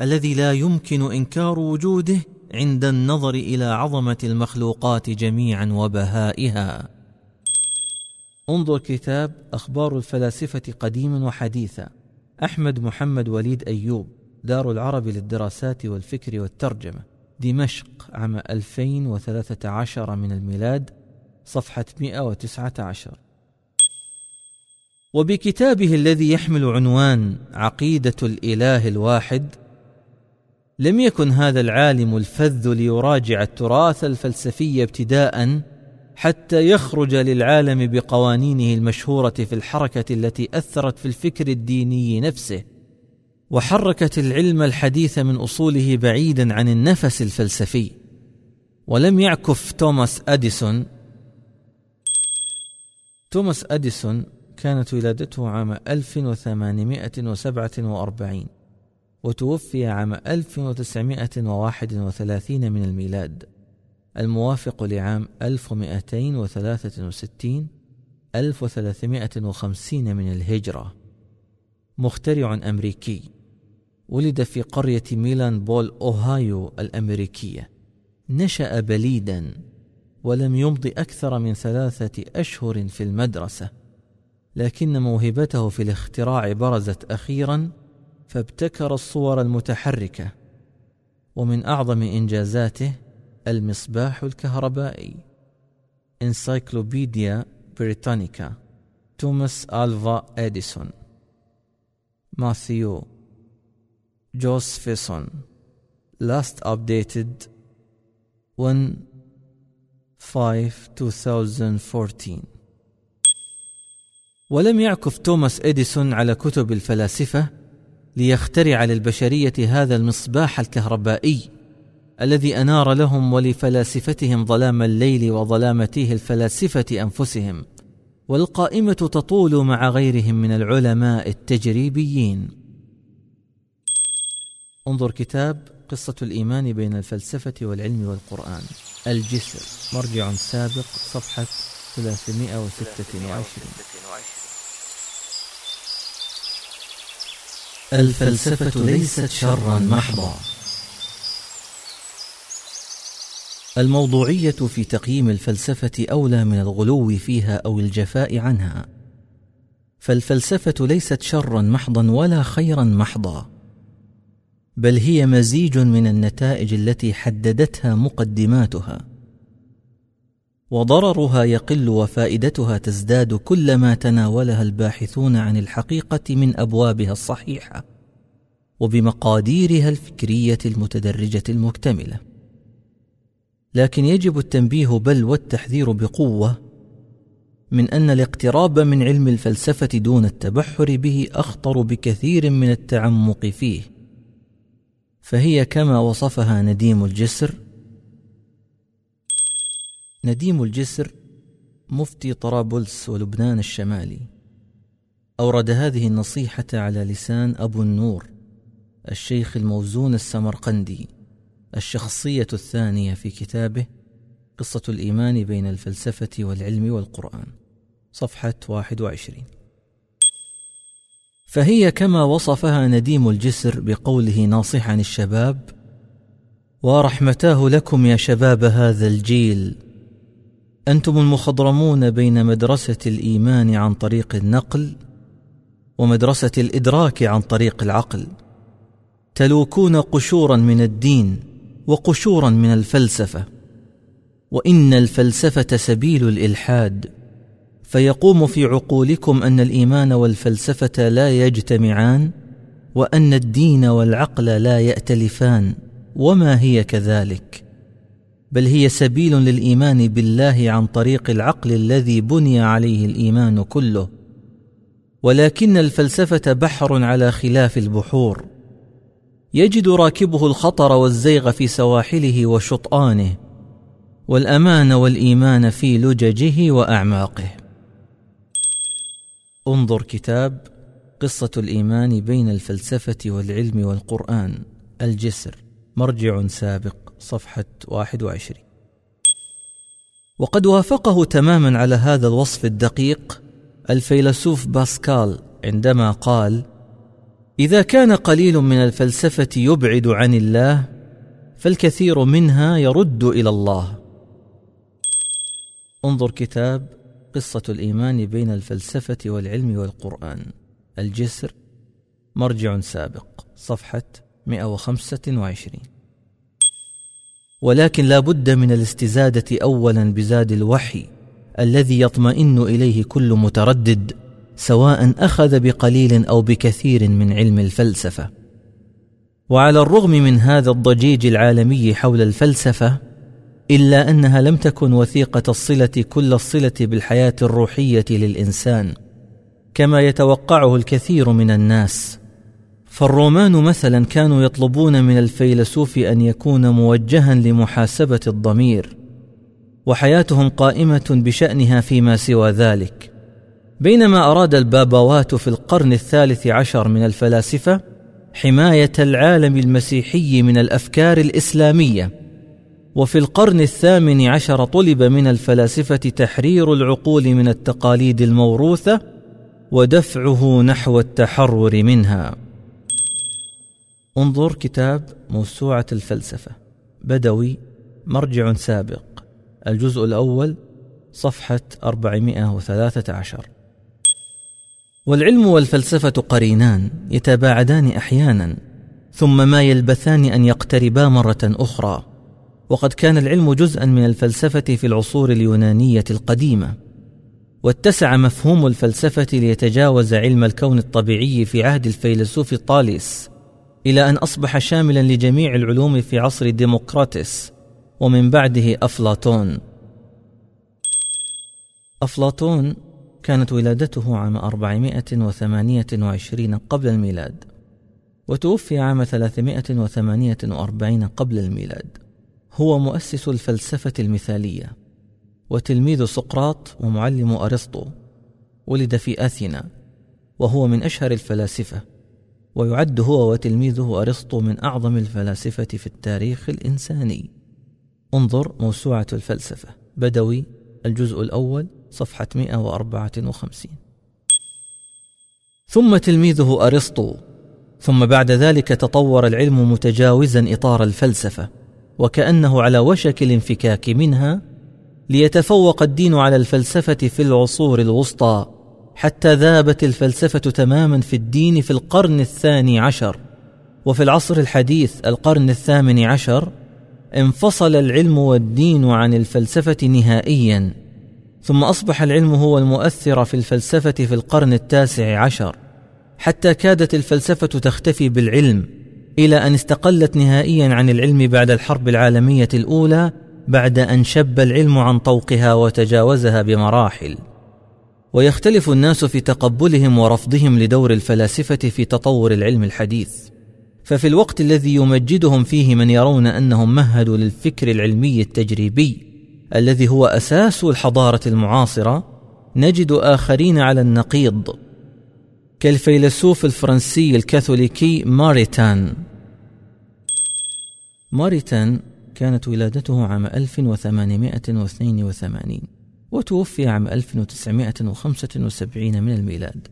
الذي لا يمكن إنكار وجوده عند النظر إلى عظمة المخلوقات جميعا وبهائها. انظر كتاب أخبار الفلاسفة قديما وحديثا. أحمد محمد وليد أيوب دار العرب للدراسات والفكر والترجمة دمشق عام 2013 من الميلاد صفحة 119 وبكتابه الذي يحمل عنوان عقيدة الإله الواحد لم يكن هذا العالم الفذ ليراجع التراث الفلسفي ابتداء حتى يخرج للعالم بقوانينه المشهورة في الحركة التي أثرت في الفكر الديني نفسه وحركت العلم الحديث من أصوله بعيدا عن النفس الفلسفي. ولم يعكف توماس أديسون. توماس أديسون كانت ولادته عام 1847 وتوفي عام 1931 من الميلاد. الموافق لعام 1263 1350 من الهجرة. مخترع أمريكي. ولد في قرية ميلان بولاية أوهايو الأمريكية. نشأ بليدا ولم يمض أكثر من ثلاثة أشهر في المدرسة لكن موهبته في الاختراع برزت أخيرا فابتكر الصور المتحركة ومن أعظم إنجازاته المصباح الكهربائي. Encyclopedia بريتانيكا توماس ألفا إديسون. ماثيو جوزفيسون last updated 1 5 2014 ولم يعكف توماس إديسون على كتب الفلاسفة ليخترع للبشرية هذا المصباح الكهربائي الذي أنار لهم ولفلاسفتهم ظلام الليل وظلام تيه الفلاسفة أنفسهم والقائمة تطول مع غيرهم من العلماء التجريبيين. انظر كتاب قصة الإيمان بين الفلسفة والعلم والقرآن الجسر مرجع سابق صفحة 326 الفلسفة ليست شرا محضا. الموضوعية في تقييم الفلسفة أولى من الغلو فيها أو الجفاء عنها. فالفلسفة ليست شرا محضا ولا خيرا محضا. بل هي مزيج من النتائج التي حددتها مقدماتها. وضررها يقل وفائدتها تزداد كلما تناولها الباحثون عن الحقيقة من أبوابها الصحيحة وبمقاديرها الفكرية المتدرجة المكتملة. لكن يجب التنبيه بل والتحذير بقوة من أن الاقتراب من علم الفلسفة دون التبحر به أخطر بكثير من التعمق فيه. فهي كما وصفها نديم الجسر نديم الجسر مفتي طرابلس ولبنان الشمالي. أورد هذه النصيحة على لسان أبو النور الشيخ الموزون السمرقندي الشخصية الثانية في كتابه قصة الإيمان بين الفلسفة والعلم والقرآن صفحة 21 فهي كما وصفها نديم الجسر بقوله ناصحا الشباب ورحمتاه لكم يا شباب هذا الجيل أنتم المخضرمون بين مدرسة الإيمان عن طريق النقل ومدرسة الإدراك عن طريق العقل. تلوكون قشورا من الدين وقشورا من الفلسفة وإن الفلسفة سبيل الإلحاد. فيقوم في عقولكم أن الإيمان والفلسفة لا يجتمعان وأن الدين والعقل لا يأتلفان وما هي كذلك؟ بل هي سبيل للإيمان بالله عن طريق العقل الذي بني عليه الإيمان كله. ولكن الفلسفة بحر على خلاف البحور. يجد راكبه الخطر والزيغ في سواحله وشطآنه والأمان والإيمان في لججه وأعماقه. انظر كتاب قصة الإيمان بين الفلسفة والعلم والقرآن الجسر مرجع سابق. صفحة 21 وقد وافقه تماما على هذا الوصف الدقيق الفيلسوف باسكال عندما قال إذا كان قليل من الفلسفة يبعد عن الله فالكثير منها يرد إلى الله. انظر كتاب قصة الإيمان بين الفلسفة والعلم والقرآن. الجسر مرجع سابق صفحة 125 ولكن لا بد من الاستزادة اولا بزاد الوحي الذي يطمئن إليه كل متردد سواء أخذ بقليل أو بكثير من علم الفلسفة. وعلى الرغم من هذا الضجيج العالمي حول الفلسفة إلا أنها لم تكن وثيقة الصلة كل الصلة بالحياة الروحية للإنسان كما يتوقعه الكثير من الناس. فالرومان مثلا كانوا يطلبون من الفيلسوف أن يكون موجها لمحاسبة الضمير وحياتهم قائمة بشأنها فيما سوى ذلك. بينما أراد البابوات في القرن الثالث عشر من الفلاسفة حماية العالم المسيحي من الأفكار الإسلامية. وفي القرن الثامن عشر طلب من الفلاسفة تحرير العقول من التقاليد الموروثة ودفعه نحو التحرر منها. انظر كتاب موسوعة الفلسفة بدوي مرجع سابق الجزء الأول صفحة 413 والعلم والفلسفة قرينان يتباعدان أحيانا ثم ما يلبثان أن يقتربا مرة أخرى. وقد كان العلم جزءا من الفلسفة في العصور اليونانية القديمة. واتسع مفهوم الفلسفة ليتجاوز علم الكون الطبيعي في عهد الفيلسوف طاليس. إلى أن أصبح شاملا لجميع العلوم في عصر ديمقراطس ومن بعده أفلاطون. أفلاطون كانت ولادته عام 428 قبل الميلاد وتوفي عام 348 قبل الميلاد. هو مؤسس الفلسفة المثالية وتلميذ سقراط ومعلم أرسطو. ولد في أثينا وهو من أشهر الفلاسفة. ويعد هو وتلميذه أرسطو من أعظم الفلاسفة في التاريخ الإنساني. انظر موسوعة الفلسفة. بدوي الجزء الأول صفحة 154 ثم تلميذه أرسطو. ثم بعد ذلك تطور العلم متجاوزا إطار الفلسفة وكأنه على وشك الانفكاك منها ليتفوق الدين على الفلسفة في العصور الوسطى. حتى ذابت الفلسفة تماما في الدين في القرن الثاني عشر. وفي العصر الحديث القرن الثامن عشر انفصل العلم والدين عن الفلسفة نهائيا. ثم أصبح العلم هو المؤثر في الفلسفة في القرن التاسع عشر. حتى كادت الفلسفة تختفي بالعلم إلى أن استقلت نهائيا عن العلم بعد الحرب العالمية الأولى بعد أن شب العلم عن طوقها وتجاوزها بمراحل. ويختلف الناس في تقبلهم ورفضهم لدور الفلاسفة في تطور العلم الحديث. ففي الوقت الذي يمجدهم فيه من يرون أنهم مهدوا للفكر العلمي التجريبي الذي هو أساس الحضارة المعاصرة نجد آخرين على النقيض. كالفيلسوف الفرنسي الكاثوليكي ماريتان. ماريتان كانت ولادته عام 1882 وتوفي عام 1975 من الميلاد.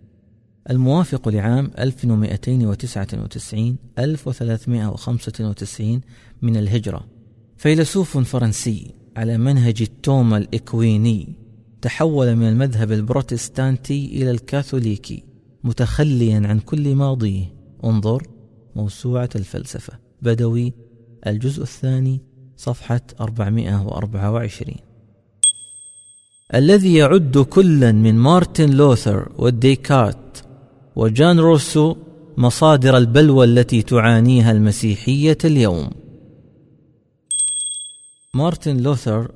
الموافق لعام 1299 1395 من الهجرة. فيلسوف فرنسي على منهج التوما الإكويني تحول من المذهب البروتستانتي إلى الكاثوليكي متخليا عن كل ماضيه. انظر موسوعة الفلسفة. بدوي الجزء الثاني صفحة 424 الذي يعد كلا من مارتن لوثر وديكارت وجان روسو مصادر البلوى التي تعانيها المسيحية اليوم. مارتن لوثر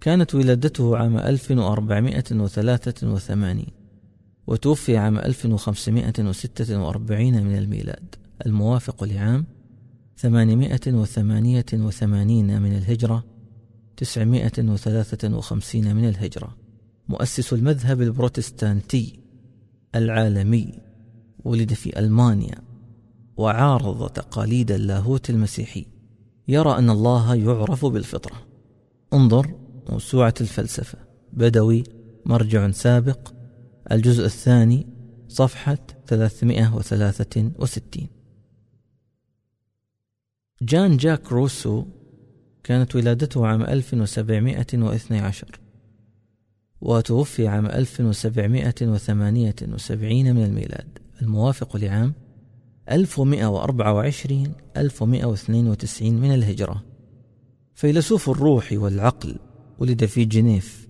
كانت ولادته عام 1483 وتوفي عام 1546 من الميلاد. الموافق لعام 888 من الهجرة 953 من الهجرة. مؤسس المذهب البروتستانتي العالمي ولد في ألمانيا وعارض تقاليد اللاهوت المسيحي. يرى أن الله يعرف بالفطرة. انظر موسوعة الفلسفة. بدوي مرجع سابق. الجزء الثاني صفحة 363 جان جاك روسو كانت ولادته عام 1712 وتوفي عام 1778 من الميلاد. الموافق لعام 1124 1192 من الهجرة. فيلسوف الروح والعقل ولد في جنيف.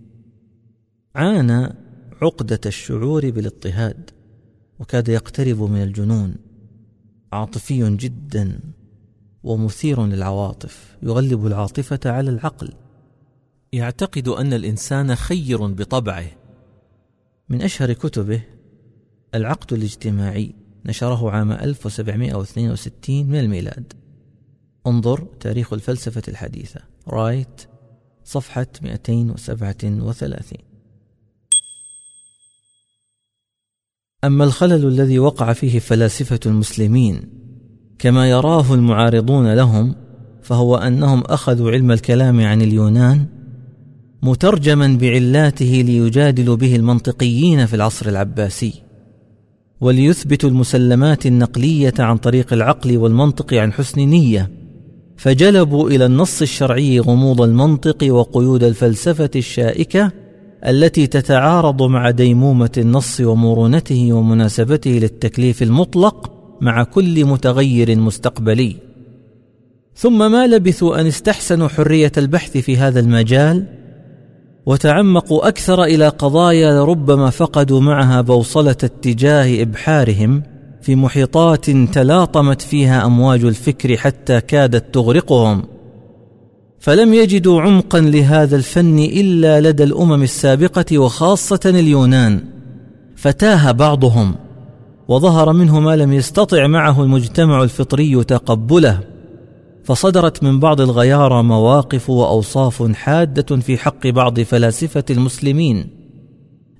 عانى عقدة الشعور بالاضطهاد وكاد يقترب من الجنون. عاطفي جدا. ومثير للعواطف يغلب العاطفة على العقل. يعتقد أن الإنسان خير بطبعه. من أشهر كتبه العقد الاجتماعي نشره عام 1762 من الميلاد. انظر تاريخ الفلسفة الحديثة. رايت صفحة 237 أما الخلل الذي وقع فيه فلاسفة المسلمين كما يراه المعارضون لهم فهو أنهم أخذوا علم الكلام عن اليونان مترجما بعلاته ليجادلوا به المنطقيين في العصر العباسي وليثبتوا المسلمات النقلية عن طريق العقل والمنطق عن حسن نية فجلبوا إلى النص الشرعي غموض المنطق وقيود الفلسفة الشائكة التي تتعارض مع ديمومة النص ومرونته ومناسبته للتكليف المطلق مع كل متغير مستقبلي. ثم ما لبثوا أن استحسنوا حرية البحث في هذا المجال وتعمقوا أكثر إلى قضايا لربما فقدوا معها بوصلة اتجاه إبحارهم في محيطات تلاطمت فيها أمواج الفكر حتى كادت تغرقهم. فلم يجدوا عمقا لهذا الفن إلا لدى الأمم السابقة وخاصة اليونان فتاه بعضهم. وظهر منه ما لم يستطع معه المجتمع الفطري تقبله فصدرت من بعض الغيارى مواقف وأوصاف حادة في حق بعض فلاسفة المسلمين.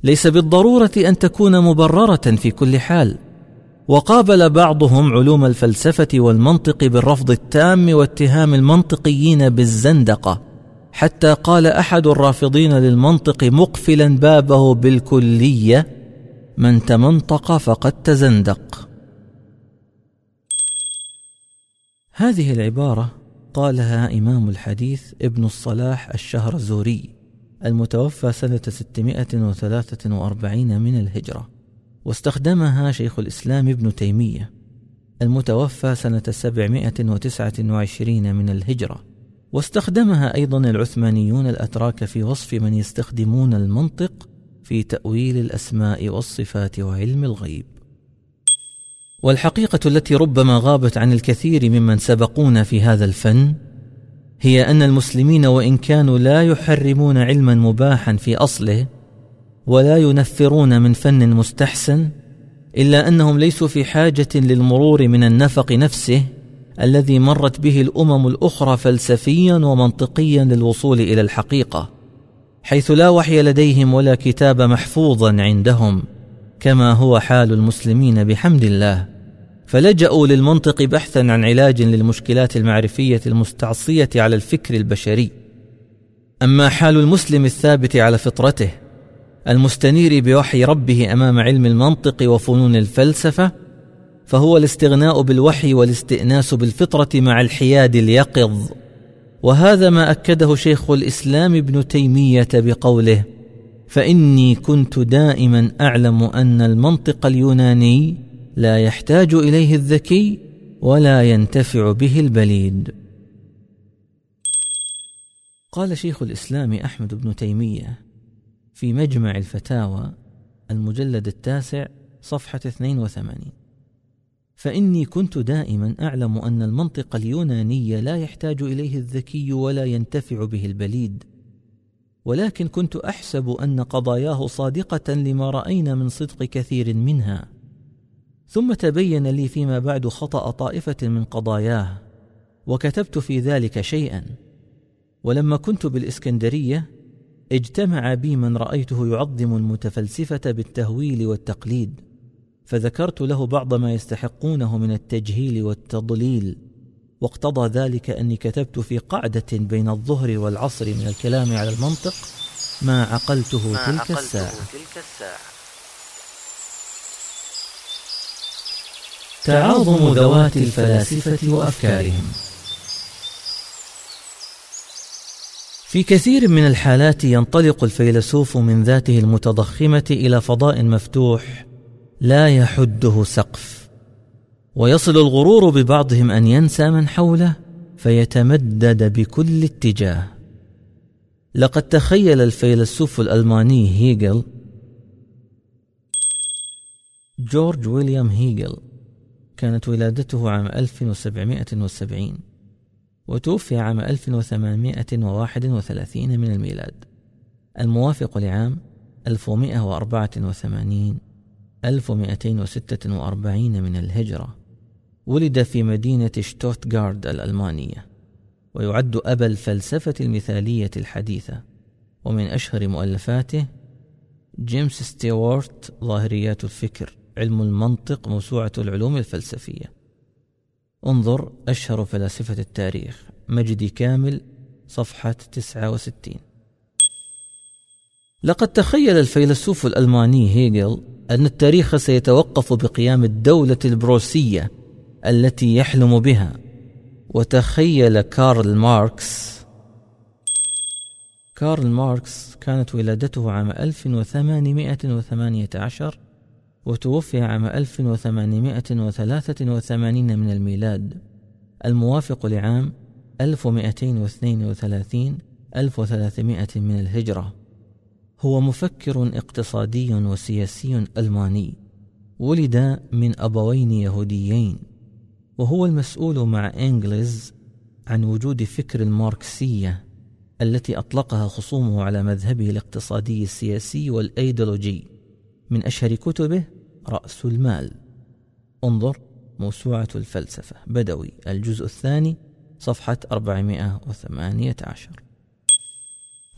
ليس بالضرورة أن تكون مبررة في كل حال. وقابل بعضهم علوم الفلسفة والمنطق بالرفض التام واتهام المنطقيين بالزندقة حتى قال أحد الرافضين للمنطق مقفلا بابه بالكلية من تمنطق فقد تزندق. هذه العبارة قالها إمام الحديث ابن الصلاح الشهرزوري المتوفى سنة 643 من الهجرة واستخدمها شيخ الإسلام ابن تيمية المتوفى سنة 729 من الهجرة واستخدمها أيضا العثمانيون الأتراك في وصف من يستخدمون المنطق في تأويل الأسماء والصفات وعلم الغيب. والحقيقة التي ربما غابت عن الكثير ممن سبقونا في هذا الفن هي أن المسلمين وإن كانوا لا يحرمون علما مباحا في أصله ولا ينفرون من فن مستحسن إلا أنهم ليسوا في حاجة للمرور من النفق نفسه الذي مرت به الأمم الأخرى فلسفيا ومنطقيا للوصول إلى الحقيقة. حيث لا وحي لديهم ولا كتاب محفوظا عندهم كما هو حال المسلمين بحمد الله. فلجأوا للمنطق بحثا عن علاج للمشكلات المعرفية المستعصية على الفكر البشري. أما حال المسلم الثابت على فطرته المستنير بوحي ربه أمام علم المنطق وفنون الفلسفة فهو الاستغناء بالوحي والاستئناس بالفطرة مع الحياد اليقظ. وهذا ما أكده شيخ الإسلام ابن تيمية بقوله فإني كنت دائما أعلم أن المنطق اليوناني لا يحتاج إليه الذكي ولا ينتفع به البليد. قال شيخ الإسلام أحمد بن تيمية في مجمع الفتاوى المجلد التاسع صفحة 82 فإني كنت دائما أعلم أن المنطق اليوناني لا يحتاج إليه الذكي ولا ينتفع به البليد. ولكن كنت أحسب أن قضاياه صادقة لما رأينا من صدق كثير منها. ثم تبين لي فيما بعد خطأ طائفة من قضاياه وكتبت في ذلك شيئا. ولما كنت بالإسكندرية اجتمع بي من رأيته يعظم المتفلسفة بالتهويل والتقليد. فذكرت له بعض ما يستحقونه من التجهيل والتضليل واقتضى ذلك أني كتبت في قعده بين الظهر والعصر من الكلام على المنطق ما عقلته, ما تلك, عقلته الساعة. تلك الساعة. تعاظم ذوات الفلاسفة وأفكارهم. في كثير من الحالات ينطلق الفيلسوف من ذاته المتضخمة إلى فضاء مفتوح لا يحده سقف. ويصل الغرور ببعضهم أن ينسى من حوله فيتمدد بكل اتجاه. لقد تخيل الفيلسوف الألماني هيجل جورج ويليام هيجل كانت ولادته عام 1770 وتوفي عام 1831 من الميلاد. الموافق لعام 1184 1246 من الهجرة. ولد في مدينة شتوتغارد الألمانية ويعد أبا الفلسفة المثالية الحديثة. ومن أشهر مؤلفاته جيمس ستيوارت ظاهريات الفكر علم المنطق موسوعة العلوم الفلسفية. انظر أشهر فلاسفة التاريخ. مجدي كامل صفحة 69 لقد تخيل الفيلسوف الألماني هيجل أن التاريخ سيتوقف بقيام الدولة البروسية التي يحلم بها. وتخيل كارل ماركس. كارل ماركس كانت ولادته عام 1818 وتوفي عام 1883 من الميلاد. الموافق لعام 1232 1300 من الهجرة. هو مفكر اقتصادي وسياسي ألماني ولد من أبوين يهوديين وهو المسؤول مع إنجلز عن وجود فكر الماركسية التي أطلقها خصومه على مذهبه الاقتصادي السياسي والأيديولوجي. من أشهر كتبه رأس المال. انظر موسوعة الفلسفة بدوي الجزء الثاني صفحة 418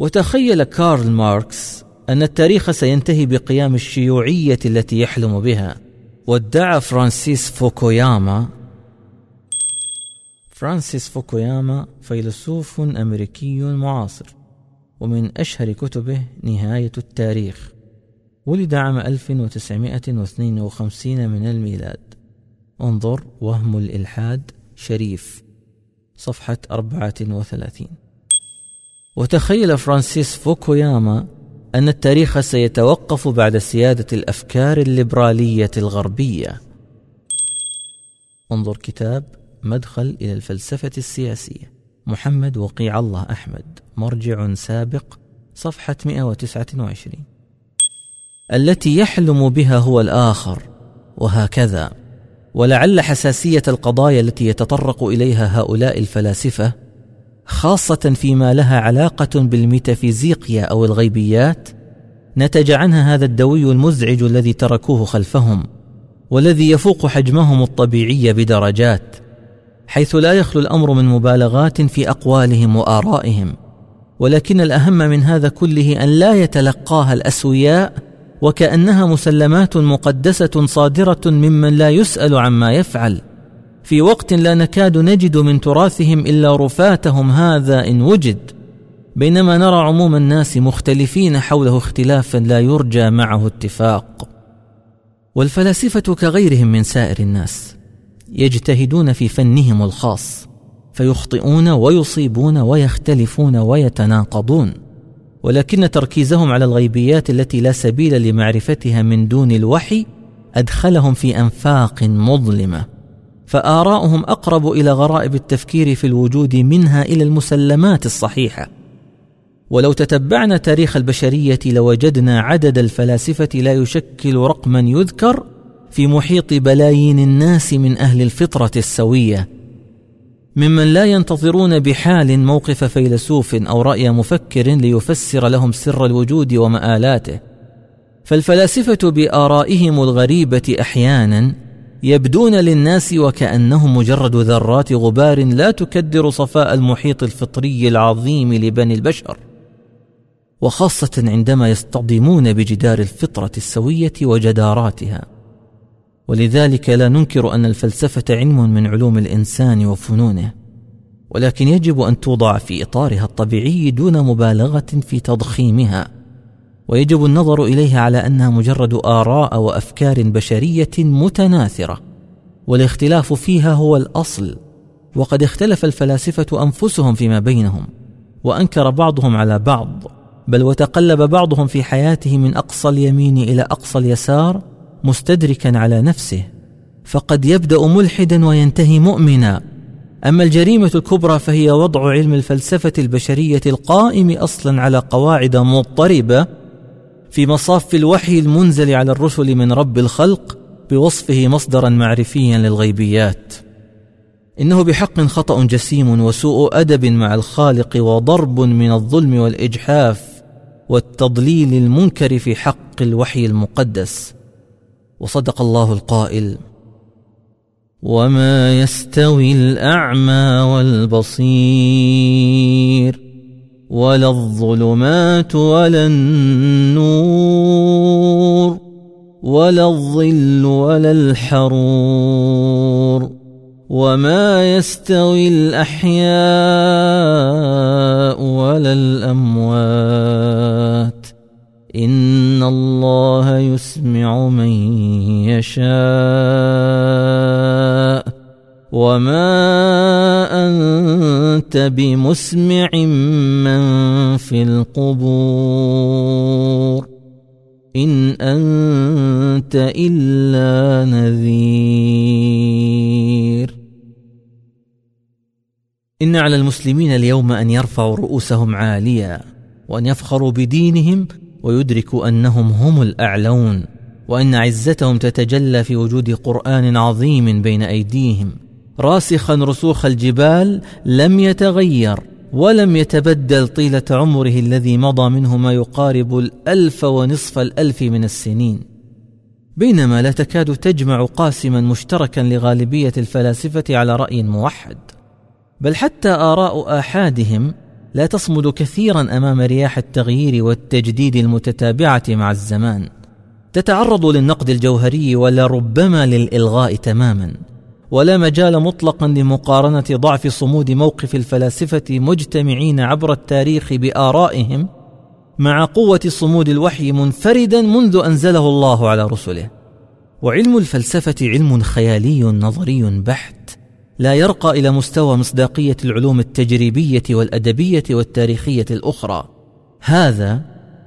وتخيل كارل ماركس أن التاريخ سينتهي بقيام الشيوعية التي يحلم بها. وادعى فرانسيس فوكوياما فرانسيس فوكوياما فيلسوف أمريكي معاصر ومن أشهر كتبه نهاية التاريخ. ولد عام 1952 من الميلاد. انظر وهم الإلحاد شريف. صفحة 34 وتخيل فرانسيس فوكوياما أن التاريخ سيتوقف بعد سيادة الأفكار الليبرالية الغربية. انظر كتاب مدخل إلى الفلسفة السياسية. محمد وقيع الله أحمد. مرجع سابق صفحة 129 التي يحلم بها هو الآخر وهكذا. ولعل حساسية القضايا التي يتطرق إليها هؤلاء الفلاسفة خاصة فيما لها علاقة بالميتافيزيقيا أو الغيبيات نتج عنها هذا الدوي المزعج الذي تركوه خلفهم والذي يفوق حجمهم الطبيعي بدرجات حيث لا يخلو الأمر من مبالغات في أقوالهم وآرائهم ولكن الأهم من هذا كله أن لا يتلقاها الأسوياء وكأنها مسلمات مقدسة صادرة ممن لا يسأل عما يفعل. في وقت لا نكاد نجد من تراثهم إلا رفاتهم هذا إن وجد. بينما نرى عموم الناس مختلفين حوله اختلافا لا يرجى معه اتفاق. والفلاسفة كغيرهم من سائر الناس يجتهدون في فنهم الخاص فيخطئون ويصيبون ويختلفون ويتناقضون. ولكن تركيزهم على الغيبيات التي لا سبيل لمعرفتها من دون الوحي أدخلهم في أنفاق مظلمة. فآراؤهم أقرب إلى غرائب التفكير في الوجود منها إلى المسلمات الصحيحة. ولو تتبعنا تاريخ البشرية لوجدنا عدد الفلاسفة لا يشكل رقما يذكر في محيط بلايين الناس من أهل الفطرة السوية. ممن لا ينتظرون بحال موقف فيلسوف أو رأي مفكر ليفسر لهم سر الوجود ومآلاته. فالفلاسفة بآرائهم الغريبة أحيانا يبدون للناس وكأنهم مجرد ذرات غبار لا تكدر صفاء المحيط الفطري العظيم لبني البشر. وخاصة عندما يصطدمون بجدار الفطرة السوية وجداراتها. ولذلك لا ننكر أن الفلسفة علم من علوم الإنسان وفنونه. ولكن يجب أن توضع في إطارها الطبيعي دون مبالغة في تضخيمها. ويجب النظر إليها على أنها مجرد آراء وأفكار بشرية متناثرة والاختلاف فيها هو الأصل وقد اختلف الفلاسفة أنفسهم فيما بينهم وأنكر بعضهم على بعض بل وتقلب بعضهم في حياته من أقصى اليمين إلى أقصى اليسار مستدركا على نفسه. فقد يبدأ ملحدا وينتهي مؤمنا. أما الجريمة الكبرى فهي وضع علم الفلسفة البشرية القائم أصلا على قواعد مضطربة في مصاف الوحي المنزل على الرسل من رب الخلق بوصفه مصدرا معرفيا للغيبيات. إنه بحق خطأ جسيم وسوء أدب مع الخالق وضرب من الظلم والإجحاف والتضليل المنكر في حق الوحي المقدس. وصدق الله القائل وما يستوي الأعمى والبصير ولا الظلمات ولا النور ولا الظل ولا الحرور وما يستوي الأحياء ولا الأموات إن الله يسمع من يشاء وما انت بمسمع من في القبور ان انت الا نذير ان على المسلمين اليوم ان يرفعوا رؤوسهم عاليا وان يفخروا بدينهم ويدركوا انهم هم الاعلون وان عزتهم تتجلى في وجود قران عظيم بين ايديهم راسخا رسوخ الجبال لم يتغير ولم يتبدل طيلة عمره الذي مضى منه ما يقارب الألف ونصف الألف من السنين. بينما لا تكاد تجمع قاسما مشتركا لغالبية الفلاسفة على رأي موحد. بل حتى آراء آحادهم لا تصمد كثيرا أمام رياح التغيير والتجديد المتتابعة مع الزمان. تتعرض للنقد الجوهري ولربما للإلغاء تماما. ولا مجال مطلقا لمقارنة ضعف صمود موقف الفلاسفة مجتمعين عبر التاريخ بآرائهم مع قوة صمود الوحي منفردا منذ أنزله الله على رسله. وعلم الفلسفة علم خيالي نظري بحت لا يرقى إلى مستوى مصداقية العلوم التجريبية والأدبية والتاريخية الأخرى. هذا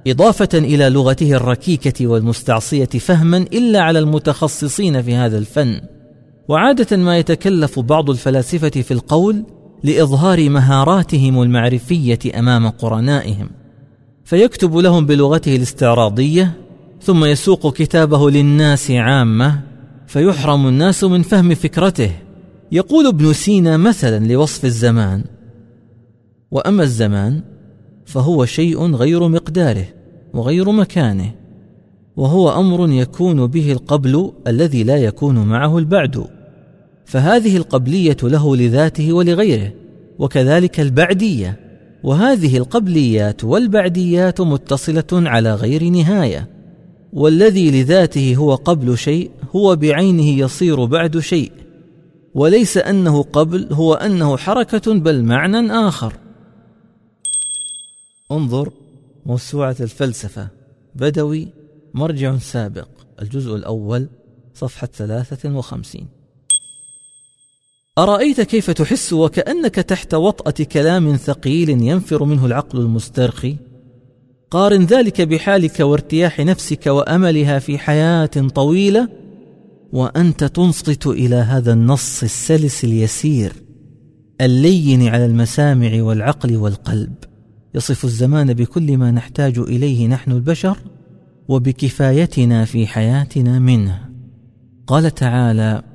إضافة إلى لغته الركيكة والمستعصية فهما إلا على المتخصصين في هذا الفن. وعادة ما يتكلف بعض الفلاسفة في القول لإظهار مهاراتهم المعرفية أمام قرنائهم. فيكتب لهم بلغته الاستعراضية ثم يسوق كتابه للناس عامة فيحرم الناس من فهم فكرته. يقول ابن سينا مثلا لوصف الزمان وأما الزمان فهو شيء غير مقداره وغير مكانه وهو أمر يكون به القبل الذي لا يكون معه البعد. فهذه القبلية له لذاته ولغيره وكذلك البعدية. وهذه القبليات والبعديات متصلة على غير نهاية. والذي لذاته هو قبل شيء هو بعينه يصير بعد شيء. وليس أنه قبل هو أنه حركة بل معنى آخر. انظر موسوعة الفلسفة. بدوي مرجع سابق. الجزء الأول صفحة ثلاثة وخمسين. أرأيت كيف تحس وكأنك تحت وطأة كلام ثقيل ينفر منه العقل المسترخي؟ قارن ذلك بحالك وارتياح نفسك وأملها في حياة طويلة وأنت تنصت إلى هذا النص السلس اليسير اللين على المسامع والعقل والقلب. يصف الزمان بكل ما نحتاج إليه نحن البشر وبكفايتنا في حياتنا منه. قال تعالى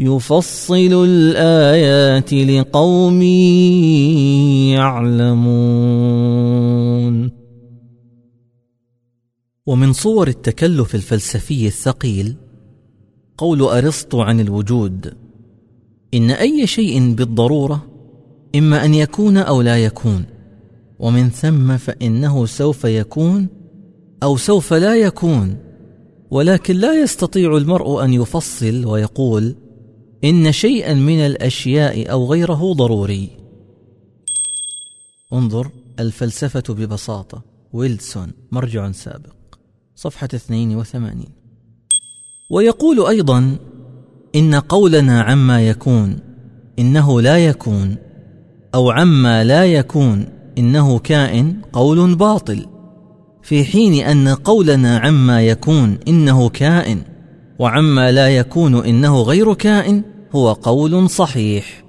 يفصل الآيات لقوم يعلمون. ومن صور التكلف الفلسفي الثقيل قول أرسطو عن الوجود إن أي شيء بالضرورة إما أن يكون أو لا يكون ومن ثم فإنه سوف يكون أو سوف لا يكون ولكن لا يستطيع المرء أن يفصل ويقول إن شيئا من الأشياء أو غيره ضروري. انظر الفلسفة ببساطة. ويلسون مرجع سابق. صفحة 82 ويقول أيضا إن قولنا عما يكون إنه لا يكون أو عما لا يكون إنه كائن قول باطل. في حين أن قولنا عما يكون إنه كائن وعما لا يكون إنه غير كائن هو قول صحيح.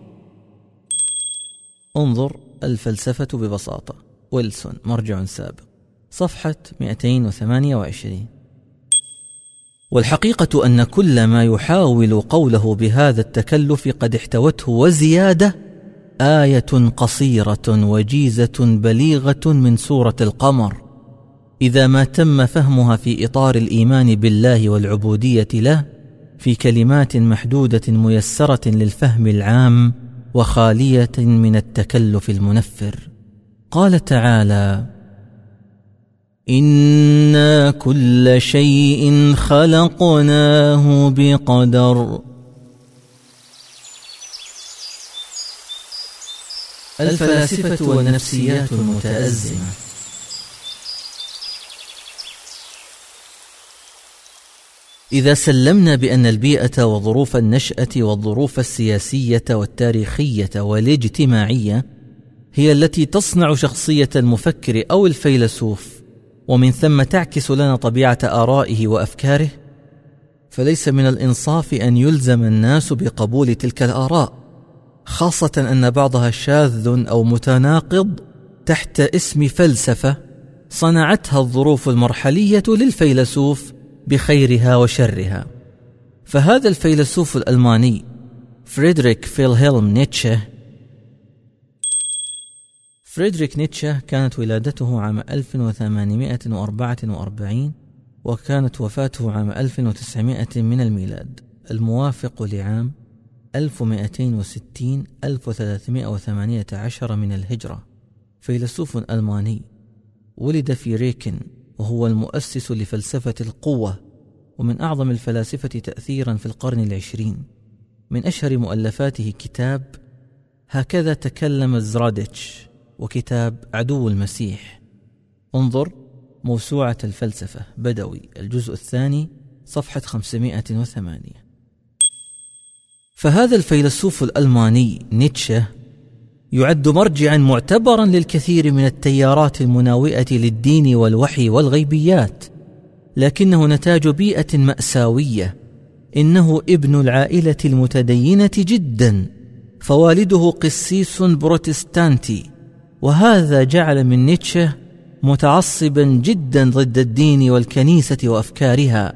انظر الفلسفة ببساطة. ويلسون مرجع سابق. صفحة 228 والحقيقة أن كل ما يحاول قوله بهذا التكلف قد احتوته وزيادة آية قصيرة وجيزة بليغة من سورة القمر. إذا ما تم فهمها في إطار الإيمان بالله والعبودية له في كلمات محدودة ميسرة للفهم العام وخالية من التكلف المنفر. قال تعالى إنا كل شيء خلقناه بقدر الفلاسفة والنفسيات المتأزمة. إذا سلمنا بأن البيئة وظروف النشأة والظروف السياسية والتاريخية والاجتماعية هي التي تصنع شخصية المفكر أو الفيلسوف ومن ثم تعكس لنا طبيعة آرائه وأفكاره فليس من الإنصاف أن يلزم الناس بقبول تلك الآراء خاصة أن بعضها شاذ أو متناقض تحت اسم فلسفة صنعتها الظروف المرحلية للفيلسوف بخيرها وشرها. فهذا الفيلسوف الألماني فريدريك فيلهيلم نيتشه فريدريك نيتشه كانت ولادته عام 1844 وكانت وفاته عام 1900 من الميلاد الموافق لعام 1260 1318 من الهجرة. فيلسوف ألماني ولد في ريكن وهو المؤسس لفلسفة القوة ومن أعظم الفلاسفة تأثيرا في القرن العشرين. من أشهر مؤلفاته كتاب هكذا تكلم زراديتش وكتاب عدو المسيح انظر موسوعة الفلسفة بدوي الجزء الثاني صفحة 508 فهذا الفيلسوف الألماني نيتشه يعد مرجعا معتبرا للكثير من التيارات المناوئة للدين والوحي والغيبيات لكنه نتاج بيئة مأساوية. إنه ابن العائلة المتدينة جدا فوالده قسيس بروتستانتي وهذا جعل من نيتشه متعصبا جدا ضد الدين والكنيسة وأفكارها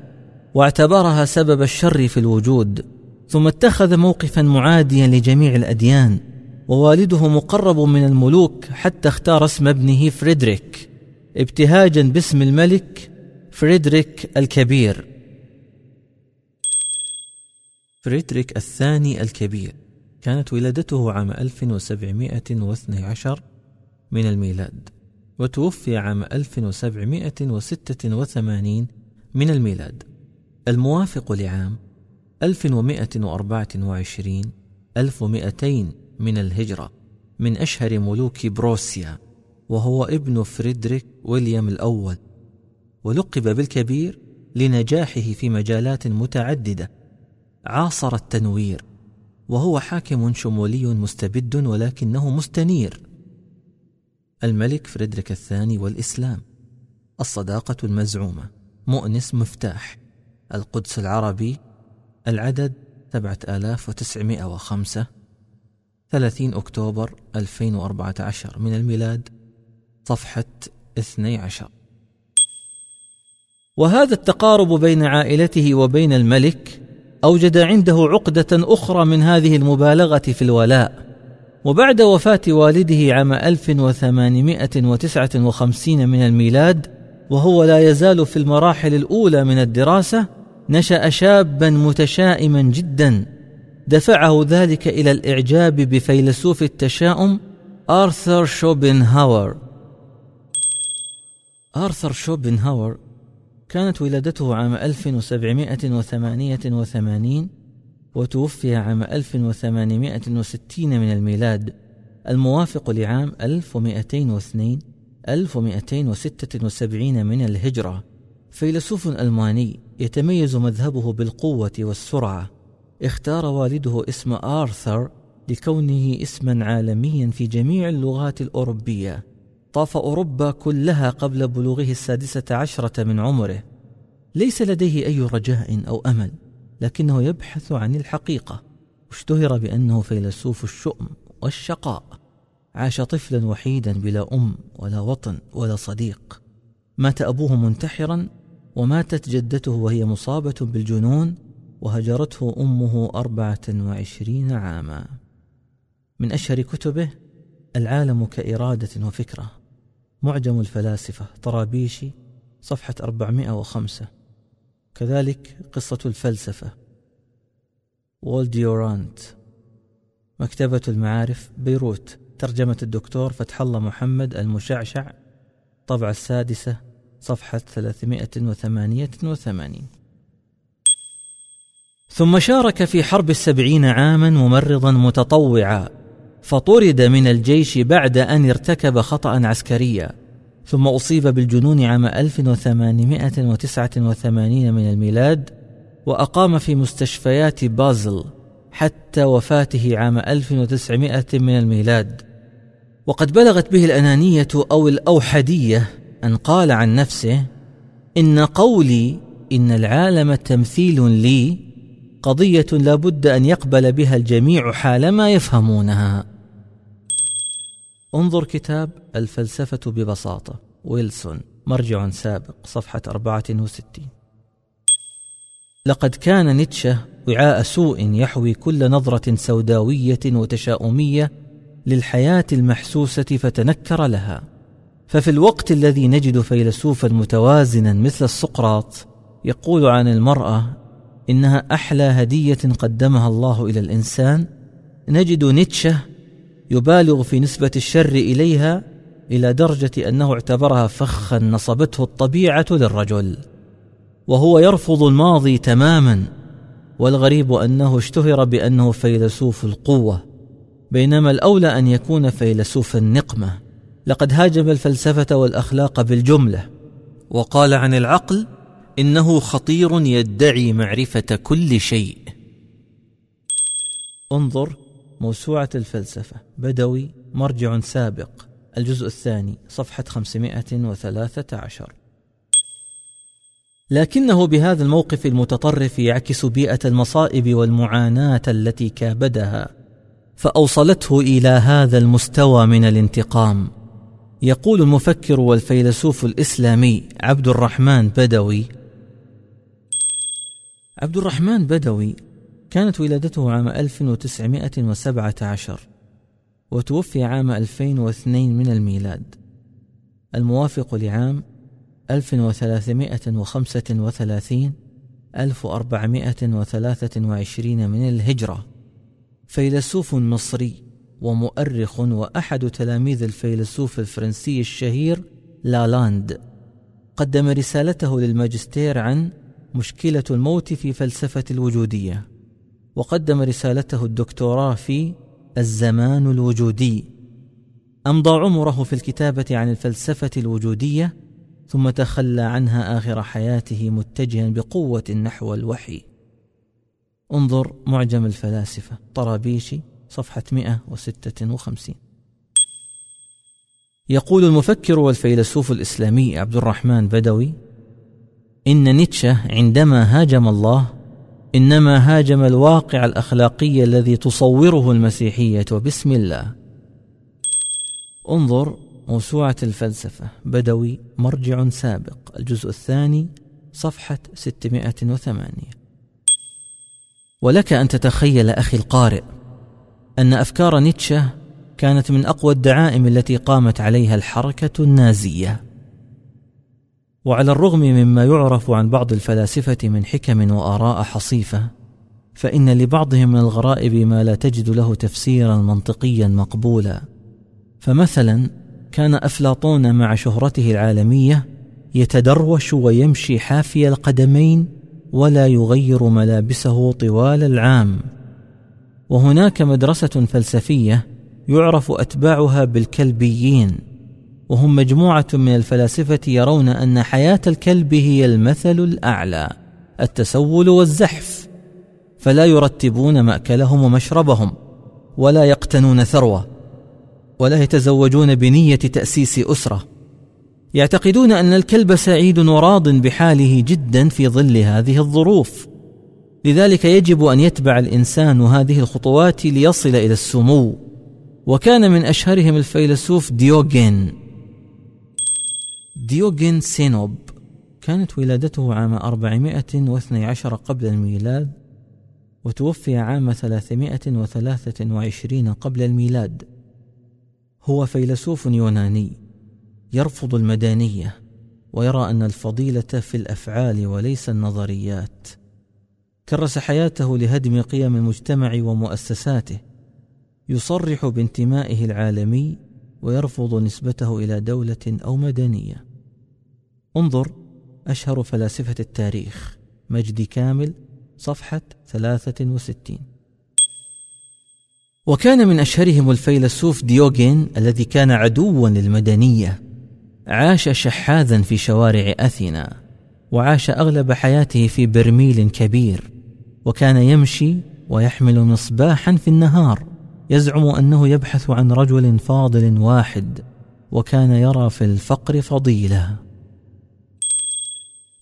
واعتبرها سبب الشر في الوجود ثم اتخذ موقفا معاديا لجميع الأديان. ووالده مقرب من الملوك حتى اختار اسم ابنه فريدريك ابتهاجا باسم الملك فريدريك الكبير. فريدريك الثاني الكبير. كانت ولادته عام 1712 من الميلاد وتوفي عام 1786 من الميلاد. الموافق لعام 1124 1200 من الهجرة من أشهر ملوك بروسيا وهو ابن فريدريك ويليام الأول. ولقب بالكبير لنجاحه في مجالات متعددة. عاصر التنوير وهو حاكم شمولي مستبد ولكنه مستنير. الملك فريدريك الثاني والإسلام الصداقة المزعومة مؤنس مفتاح القدس العربي العدد سبعة آلاف وتسعمائة وخمسة ثلاثين أكتوبر 2014 من الميلاد صفحة اثني عشر. وهذا التقارب بين عائلته وبين الملك أوجد عنده عقدة أخرى من هذه المبالغة في الولاء. وبعد وفاة والده عام 1859 من الميلاد وهو لا يزال في المراحل الأولى من الدراسة نشأ شابا متشائما جدا. دفعه ذلك إلى الإعجاب بفيلسوف التشاؤم آرثر شوبنهاور. آرثر شوبنهاور كانت ولادته عام 1788 وتوفي عام 1860 من الميلاد الموافق لعام 1202 1276 من الهجرة. فيلسوف ألماني يتميز مذهبه بالقوة والسرعة. اختار والده اسم آرثر لكونه اسما عالميا في جميع اللغات الأوروبية. طاف أوروبا كلها قبل بلوغه السادسة عشرة من عمره. ليس لديه أي رجاء أو أمل لكنه يبحث عن الحقيقة. اشتهر بأنه فيلسوف الشؤم والشقاء. عاش طفلا وحيدا بلا أم ولا وطن ولا صديق. مات أبوه منتحرا وماتت جدته وهي مصابة بالجنون وهجرته أمه أربعة وعشرين عاما. من أشهر كتبه العالم كإرادة وفكرة. معجم الفلاسفة طرابيشي صفحة 405 كذلك قصة الفلسفة. وولديورانت مكتبة المعارف بيروت. ترجمة الدكتور فتح الله محمد المشعشع. طبعة السادسة صفحة 388 ثم شارك في حرب السبعين عاما ممرضا متطوعا فطرد من الجيش بعد أن ارتكب خطأ عسكريا ثم أصيب بالجنون عام 1889 من الميلاد وأقام في مستشفيات بازل حتى وفاته عام 1900 من الميلاد. وقد بلغت به الأنانية أو الأوحدية أن قال عن نفسه إن قولي إن العالم تمثيل لي قضية لا بد أن يقبل بها الجميع حالما يفهمونها. انظر كتاب الفلسفة ببساطة ويلسون مرجع سابق صفحة 64 لقد كان نيتشه وعاء سوء يحوي كل نظرة سوداوية وتشاؤمية للحياة المحسوسة فتنكر لها. ففي الوقت الذي نجد فيلسوفا متوازنا مثل السقراط يقول عن المرأة إنها أحلى هدية قدمها الله إلى الإنسان. نجد نيتشه يبالغ في نسبة الشر إليها إلى درجة أنه اعتبرها فخا نصبته الطبيعة للرجل. وهو يرفض الماضي تماما والغريب أنه اشتهر بأنه فيلسوف القوة بينما الأولى أن يكون فيلسوف النقمة. لقد هاجم الفلسفة والأخلاق بالجملة وقال عن العقل إنه خطير يدعي معرفة كل شيء. انظر موسوعة الفلسفة. بدوي مرجع سابق. الجزء الثاني صفحة 513 لكنه بهذا الموقف المتطرف يعكس بيئة المصائب والمعاناة التي كابدها فأوصلته إلى هذا المستوى من الانتقام. يقول المفكر والفيلسوف الإسلامي عبد الرحمن بدوي عبد الرحمن بدوي كانت ولادته عام 1917 وتوفي عام 2002 من الميلاد. الموافق لعام 1335 1423 من الهجرة. فيلسوف مصري ومؤرخ وأحد تلاميذ الفيلسوف الفرنسي الشهير لالاند قدم رسالته للماجستير عن مشكلة الموت في فلسفة الوجودية. وقدم رسالته الدكتوراه في الزمان الوجودي. أمضى عمره في الكتابة عن الفلسفة الوجودية ثم تخلى عنها آخر حياته متجها بقوة نحو الوحي. انظر معجم الفلاسفة. طرابيشي صفحة 156 يقول المفكر والفيلسوف الإسلامي عبد الرحمن بدوي إن نيتشه عندما هاجم الله إنما هاجم الواقع الأخلاقي الذي تصوره المسيحية بسم الله. انظر موسوعة الفلسفة بدوي مرجع سابق الجزء الثاني صفحة 608 ولك أن تتخيل أخي القارئ أن أفكار نيتشه كانت من أقوى الدعائم التي قامت عليها الحركة النازية. وعلى الرغم مما يعرف عن بعض الفلاسفة من حكم وآراء حصيفة فإن لبعضهم من الغرائب ما لا تجد له تفسيرا منطقيا مقبولا. فمثلا كان أفلاطون مع شهرته العالمية يتدروش ويمشي حافي القدمين ولا يغير ملابسه طوال العام. وهناك مدرسة فلسفية يعرف أتباعها بالكلبيين. وهم مجموعة من الفلاسفة يرون أن حياة الكلب هي المثل الأعلى التسول والزحف. فلا يرتبون مأكلهم ومشربهم ولا يقتنون ثروة ولا يتزوجون بنية تأسيس أسرة. يعتقدون أن الكلب سعيد وراض بحاله جدا في ظل هذه الظروف. لذلك يجب أن يتبع الإنسان هذه الخطوات ليصل إلى السمو. وكان من أشهرهم الفيلسوف ديوغين. ديوغين سينوب كانت ولادته عام 412 قبل الميلاد وتوفي عام 323 قبل الميلاد. هو فيلسوف يوناني يرفض المدانيه ويرى أن الفضيلة في الأفعال وليس النظريات. كرس حياته لهدم قيم المجتمع ومؤسساته. يصرح بانتمائه العالمي ويرفض نسبته إلى دولة أو مدنية. انظر أشهر فلاسفة التاريخ مجدي كامل صفحة 63 وكان من أشهرهم الفيلسوف ديوغين الذي كان عدوا للمدنية. عاش شحاذا في شوارع أثينا وعاش أغلب حياته في برميل كبير وكان يمشي ويحمل مصباحا في النهار يزعم أنه يبحث عن رجل فاضل واحد وكان يرى في الفقر فضيلة.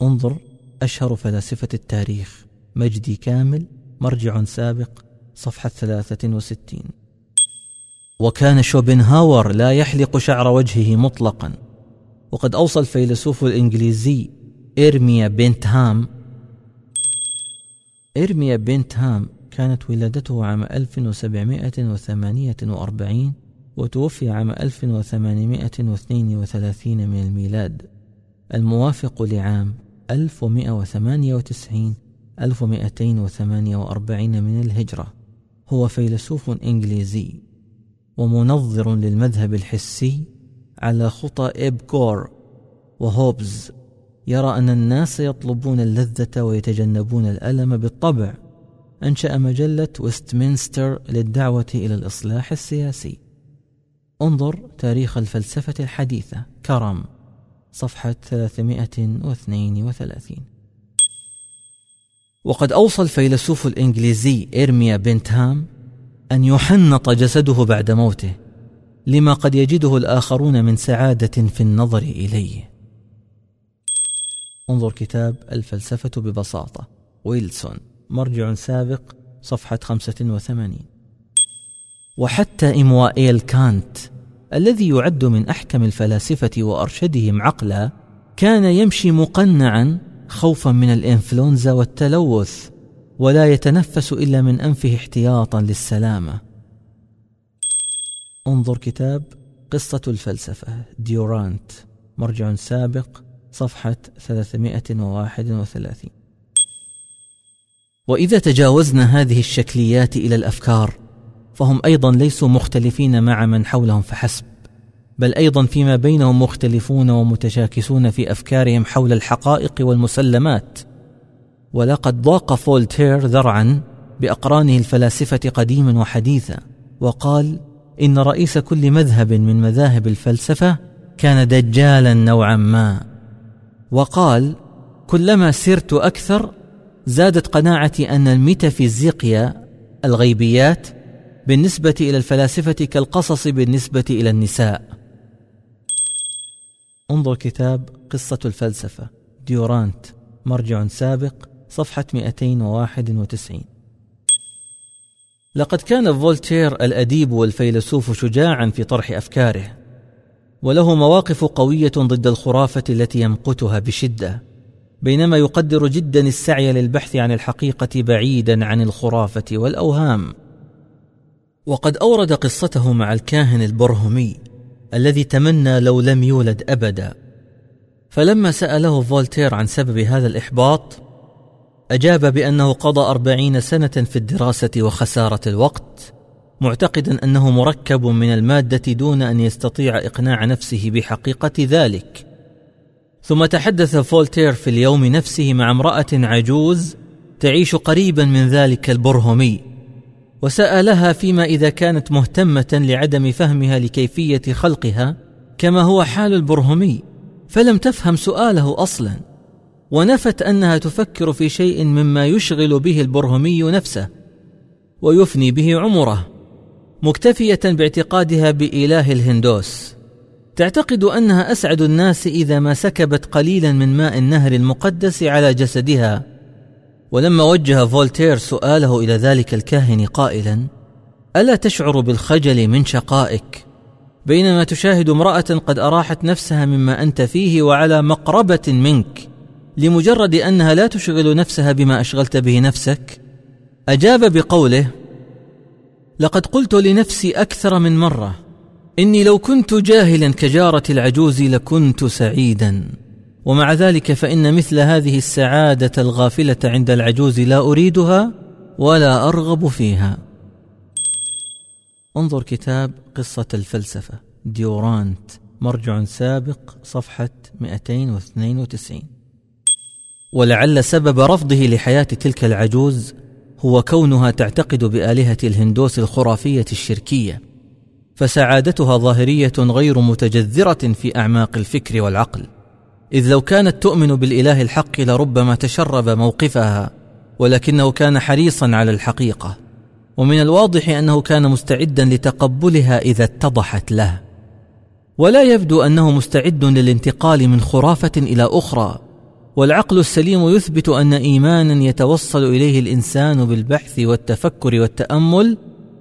انظر أشهر فلاسفة التاريخ. مجدي كامل مرجع سابق صفحة 63 وكان شوبنهاور لا يحلق شعر وجهه مطلقا. وقد أوصى الفيلسوف الإنجليزي إرميا بنتهام إرميا بنتهام كانت ولادته عام 1748 وتوفي عام 1832 من الميلاد. الموافق لعام 1198 1248 من الهجرة. هو فيلسوف إنجليزي ومنظر للمذهب الحسي على خطى إب كور وهوبز. يرى أن الناس يطلبون اللذة ويتجنبون الألم بالطبع. أنشأ مجلة ويستمنستر للدعوة إلى الإصلاح السياسي. انظر تاريخ الفلسفة الحديثة. كرم. صفحة 332 وقد أوصى الفيلسوف الإنجليزي إيرميا بنتهام أن يحنط جسده بعد موته لما قد يجده الآخرون من سعادة في النظر إليه. انظر كتاب الفلسفة ببساطة. ويلسون مرجع سابق صفحة 85 وحتى إموائيل كانت الذي يعد من أحكم الفلاسفة وأرشدهم عقلا كان يمشي مقنعا خوفا من الإنفلونزا والتلوث ولا يتنفس إلا من أنفه احتياطا للسلامة. انظر كتاب قصة الفلسفة ديورانت مرجع سابق صفحة 331 وإذا تجاوزنا هذه الشكليات إلى الأفكار فهم أيضا ليسوا مختلفين مع من حولهم فحسب بل أيضا فيما بينهم مختلفون ومتشاكسون في أفكارهم حول الحقائق والمسلمات. ولقد ضاق فولتير ذرعا بأقرانه الفلاسفة قديما وحديثا وقال إن رئيس كل مذهب من مذاهب الفلسفة كان دجالا نوعا ما وقال كلما سرت أكثر زادت قناعتي أن الميتافيزيقيا الغيبيات بالنسبة إلى الفلاسفة كالقصص بالنسبة إلى النساء. انظر كتاب قصة الفلسفة ديورانت مرجع سابق صفحة 291 لقد كان فولتير الأديب والفيلسوف شجاعا في طرح أفكاره وله مواقف قوية ضد الخرافة التي يمقتها بشدة بينما يقدر جدا السعي للبحث عن الحقيقة بعيدا عن الخرافة والأوهام. وقد أورد قصته مع الكاهن البرهمي الذي تمنى لو لم يولد أبدا. فلما سأله فولتير عن سبب هذا الإحباط أجاب بأنه قضى أربعين سنة في الدراسة وخسارة الوقت معتقدا أنه مركب من المادة دون أن يستطيع إقناع نفسه بحقيقة ذلك. ثم تحدث فولتير في اليوم نفسه مع امرأة عجوز تعيش قريبا من ذلك البرهمي. وسألها فيما إذا كانت مهتمة لعدم فهمها لكيفية خلقها كما هو حال البرهمي فلم تفهم سؤاله أصلا ونفت أنها تفكر في شيء مما يشغل به البرهمي نفسه ويفني به عمره مكتفية باعتقادها بإله الهندوس. تعتقد أنها أسعد الناس إذا ما سكبت قليلا من ماء النهر المقدس على جسدها ولما وجه فولتير سؤاله إلى ذلك الكاهن قائلا ألا تشعر بالخجل من شقائك؟ بينما تشاهد امرأة قد أراحت نفسها مما أنت فيه وعلى مقربة منك لمجرد أنها لا تشغل نفسها بما أشغلت به نفسك؟ أجاب بقوله لقد قلت لنفسي أكثر من مرة إني لو كنت جاهلا كجارة العجوز لكنت سعيدا. ومع ذلك فإن مثل هذه السعادة الغافلة عند العجوز لا أريدها ولا أرغب فيها. انظر كتاب قصة الفلسفة ديورانت مرجع سابق صفحة 292 ولعل سبب رفضه لحياة تلك العجوز هو كونها تعتقد بآلهة الهندوس الخرافية الشركية فسعادتها ظاهرية غير متجذرة في أعماق الفكر والعقل. إذ لو كانت تؤمن بالإله الحق لربما تشرب موقفها ولكنه كان حريصا على الحقيقة. ومن الواضح أنه كان مستعدا لتقبلها إذا اتضحت له. ولا يبدو أنه مستعد للانتقال من خرافة إلى أخرى. والعقل السليم يثبت أن ايمانا يتوصل إليه الإنسان بالبحث والتفكر والتأمل.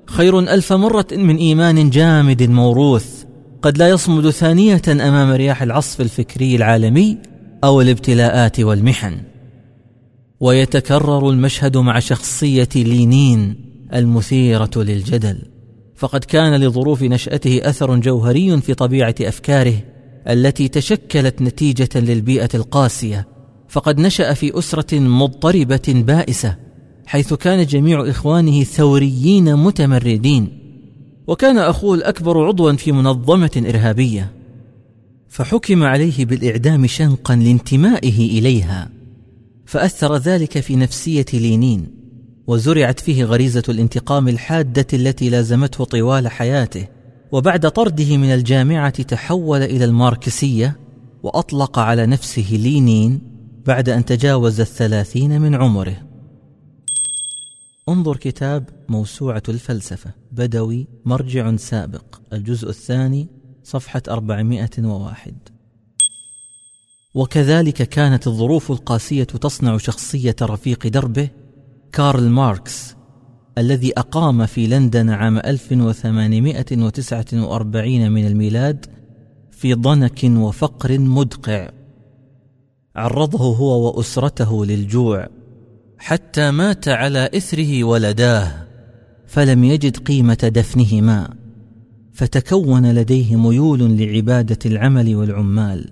خير ألف مرة من إيمان جامد موروث. قد لا يصمد ثانية أمام رياح العصف الفكري العالمي أو الابتلاءات والمحن. ويتكرر المشهد مع شخصية لينين المثيرة للجدل. فقد كان لظروف نشأته أثر جوهري في طبيعة أفكاره التي تشكلت نتيجة للبيئة القاسية. فقد نشأ في أسرة مضطربة بائسة حيث كان جميع إخوانه ثوريين متمردين. وكان أخوه الأكبر عضوا في منظمة إرهابية فحكم عليه بالإعدام شنقا لانتمائه إليها فأثر ذلك في نفسية لينين وزرعت فيه غريزة الانتقام الحادة التي لازمته طوال حياته وبعد طرده من الجامعة تحول إلى الماركسية وأطلق على نفسه لينين بعد أن تجاوز الثلاثين من عمره. انظر كتاب موسوعة الفلسفة بدوي مرجع سابق الجزء الثاني صفحة 401 وكذلك كانت الظروف القاسية تصنع شخصية رفيق دربه كارل ماركس الذي أقام في لندن عام 1849 من الميلاد في ضنك وفقر مدقع. عرضه هو وأسرته للجوع حتى مات على إثره ولداه. فلم يجد قيمة دفنهما فتكون لديه ميول لعبادة العمل والعمال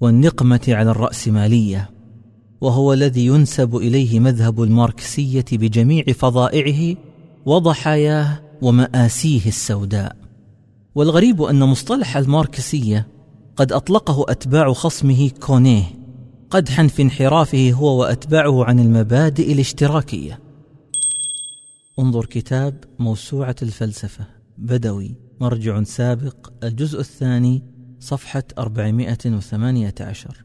والنقمة على الراسماليه وهو الذي ينسب إليه مذهب الماركسية بجميع فظائعه وضحاياه ومآسيه السوداء. والغريب أن مصطلح الماركسية قد أطلقه أتباع خصمه كونيه قدحا في انحرافه هو وأتباعه عن المبادئ الاشتراكية. انظر كتاب موسوعة الفلسفة بدوي مرجع سابق الجزء الثاني صفحة 418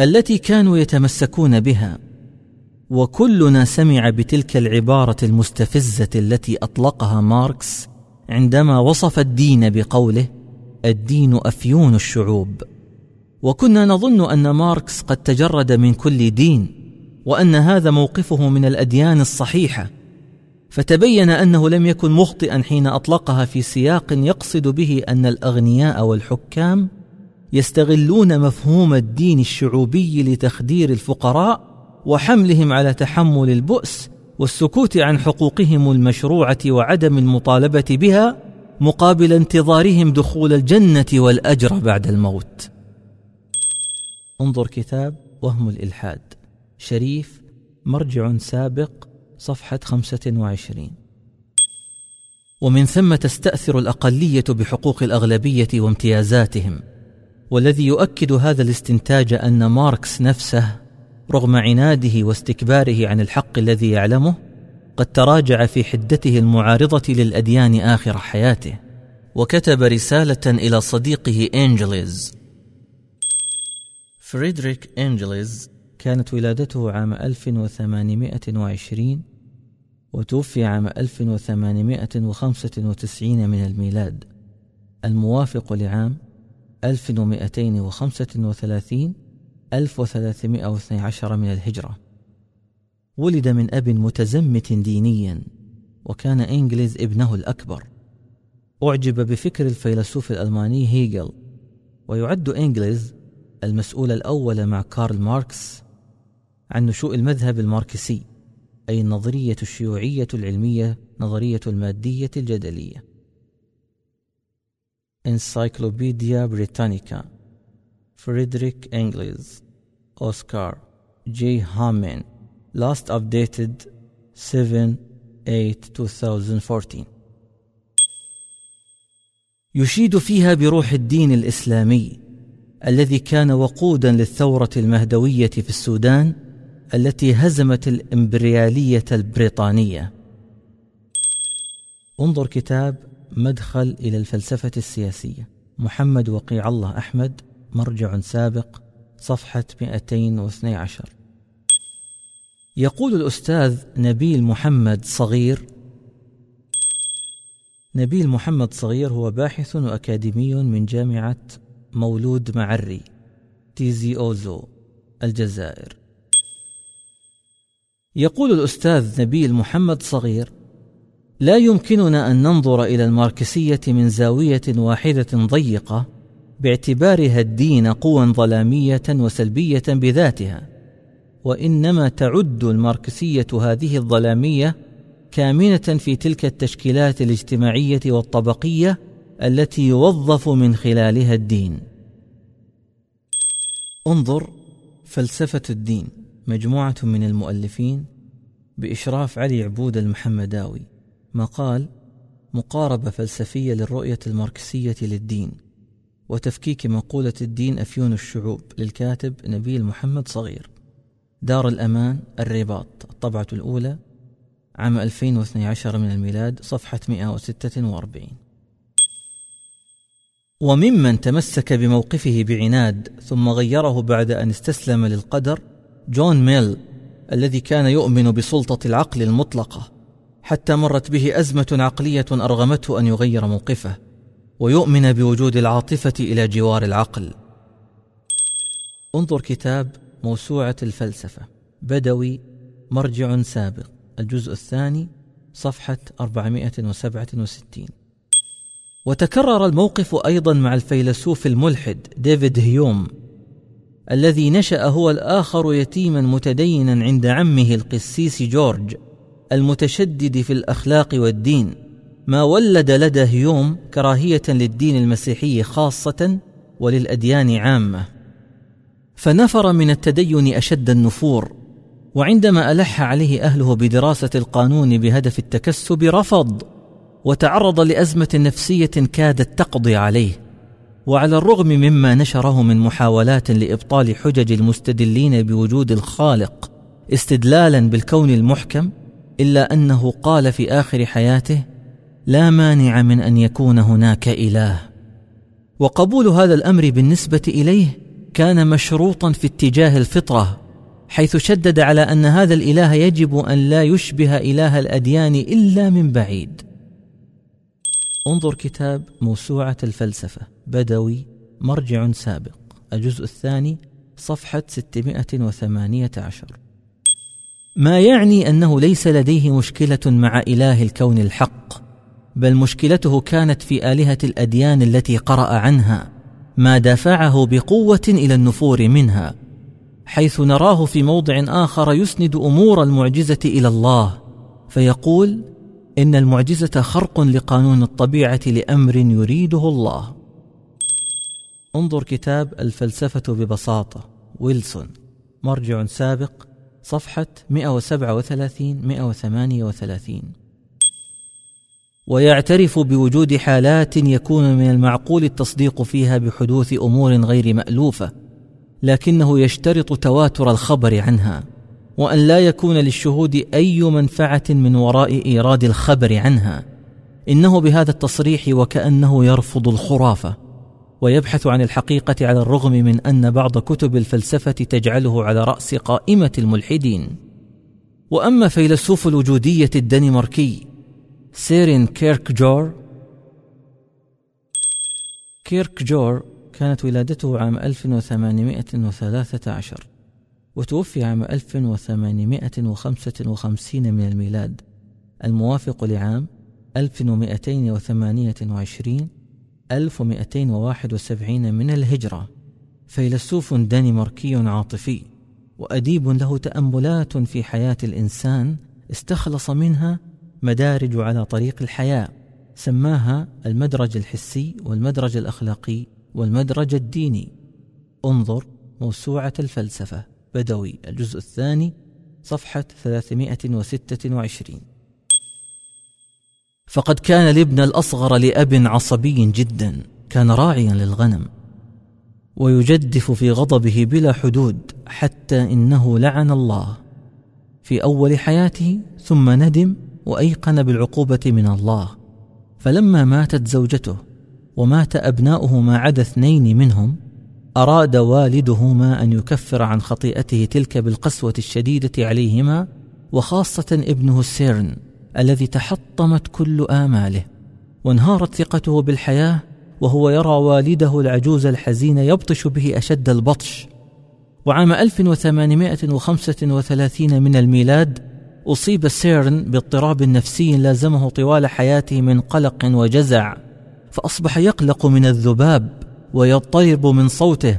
التي كانوا يتمسكون بها وكلنا سمع بتلك العبارة المستفزة التي أطلقها ماركس عندما وصف الدين بقوله الدين أفيون الشعوب وكنا نظن أن ماركس قد تجرد من كل دين وأن هذا موقفه من الأديان الصحيحة فتبين أنه لم يكن مخطئا حين أطلقها في سياق يقصد به أن الأغنياء والحكام يستغلون مفهوم الدين الشعوبي لتخدير الفقراء وحملهم على تحمل البؤس والسكوت عن حقوقهم المشروعة وعدم المطالبة بها مقابل انتظارهم دخول الجنة والأجر بعد الموت. انظر كتاب وهم الإلحاد. شريف مرجع سابق خمسة وعشرين. ومن ثم تستأثر الأقلية بحقوق الأغلبية وامتيازاتهم والذي يؤكد هذا الاستنتاج أن ماركس نفسه رغم عناده واستكباره عن الحق الذي يعلمه قد تراجع في حدته المعارضة للأديان آخر حياته وكتب رسالة إلى صديقه إنجليز. فريدريك إنجليز كانت ولادته عام 1820 وتوفي عام 1895 من الميلاد. الموافق لعام 1235 1312 من الهجرة. ولد من أب متزمت دينيا وكان إنجليز ابنه الأكبر. أعجب بفكر الفيلسوف الألماني هيجل ويعد إنجلز المسؤول الأول مع كارل ماركس عن نشوء المذهب الماركسي أي النظرية الشيوعية العلمية نظرية المادية الجدلية. Encyclopedia Britannica فريدريك إنجلز أوسكار جي هامين last updated 7 8 2014 يشيد فيها بروح الدين الإسلامي الذي كان وقودا للثورة المهدوية في السودان التي هزمت الإمبريالية البريطانية. انظر كتاب مدخل إلى الفلسفة السياسية. محمد وقيع الله أحمد مرجع سابق صفحة 212 يقول الأستاذ نبيل محمد صغير نبيل محمد صغير هو باحث وأكاديمي من جامعة مولود معري تيزي أوزو الجزائر. يقول الأستاذ نبيل محمد صغير لا يمكننا أن ننظر إلى الماركسية من زاوية واحدة ضيقة باعتبارها الدين قوى ظلامية وسلبية بذاتها وإنما تعد الماركسية هذه الظلامية كامنة في تلك التشكيلات الاجتماعية والطبقية التي يوظف من خلالها الدين. انظر فلسفة الدين. مجموعة من المؤلفين بإشراف علي عبود المحمداوي مقال مقاربة فلسفية للرؤية الماركسية للدين وتفكيك مقولة الدين أفيون الشعوب للكاتب نبيل محمد صغير. دار الأمان الرباط الطبعة الأولى عام 2012 من الميلاد صفحة 146 وممن تمسك بموقفه بعناد ثم غيره بعد أن استسلم للقدر جون ميل الذي كان يؤمن بسلطة العقل المطلقة حتى مرت به أزمة عقلية أرغمته أن يغير موقفه ويؤمن بوجود العاطفة إلى جوار العقل. انظر كتاب موسوعة الفلسفة بدوي مرجع سابق الجزء الثاني صفحة 467 وتكرر الموقف أيضا مع الفيلسوف الملحد ديفيد هيوم. الذي نشأ هو الآخر يتيما متدينا عند عمه القسيس جورج المتشدد في الأخلاق والدين. ما ولد لدى هيوم كراهية للدين المسيحي خاصة وللأديان عامة. فنفر من التدين أشد النفور وعندما ألح عليه أهله بدراسة القانون بهدف التكسب رفض وتعرض لأزمة نفسية كادت تقضي عليه. وعلى الرغم مما نشره من محاولات لإبطال حجج المستدلين بوجود الخالق استدلالا بالكون المحكم إلا أنه قال في آخر حياته لا مانع من أن يكون هناك إله. وقبول هذا الأمر بالنسبة إليه كان مشروطا في اتجاه الفطرة حيث شدد على أن هذا الإله يجب أن لا يشبه إله الأديان إلا من بعيد. انظر كتاب موسوعة الفلسفة بدوي مرجع سابق الجزء الثاني صفحة 618 ما يعني أنه ليس لديه مشكلة مع إله الكون الحق بل مشكلته كانت في آلهة الأديان التي قرأ عنها ما دافعه بقوة إلى النفور منها حيث نراه في موضع آخر يسند أمور المعجزة إلى الله فيقول إن المعجزة خرق لقانون الطبيعة لأمر يريده الله. انظر كتاب الفلسفة ببساطة ويلسون مرجع سابق صفحة 137 138 ويعترف بوجود حالات يكون من المعقول التصديق فيها بحدوث أمور غير مألوفة لكنه يشترط تواتر الخبر عنها. وأن لا يكون للشهود أي منفعة من وراء إيراد الخبر عنها. إنه بهذا التصريح وكأنه يرفض الخرافة ويبحث عن الحقيقة على الرغم من أن بعض كتب الفلسفة تجعله على رأس قائمة الملحدين. وأما فيلسوف الوجودية الدنماركي سيرين كيرك جور كيرك جور كانت ولادته عام 1813 وتوفي عام 1855 من الميلاد. الموافق لعام 1228 1271 من الهجرة. فيلسوف دنماركي عاطفي وأديب له تأملات في حياة الإنسان استخلص منها مدارج على طريق الحياة سماها المدرج الحسي والمدرج الأخلاقي والمدرج الديني. انظر موسوعة الفلسفة. بدوي. الجزء الثاني صفحة 326 فقد كان الابن الأصغر لأب عصبي جدا كان راعيا للغنم ويجدف في غضبه بلا حدود حتى إنه لعن الله في أول حياته ثم ندم وأيقن بالعقوبة من الله. فلما ماتت زوجته ومات أبناؤه ما عدا اثنين منهم أراد والدهما أن يكفر عن خطيئته تلك بالقسوة الشديدة عليهما وخاصة ابنه سيرن الذي تحطمت كل آماله وانهارت ثقته بالحياة وهو يرى والده العجوز الحزين يبطش به أشد البطش. وعام 1835 من الميلاد أصيب سيرن باضطراب نفسي لازمه طوال حياته من قلق وجزع فأصبح يقلق من الذباب. ويضطرب من صوته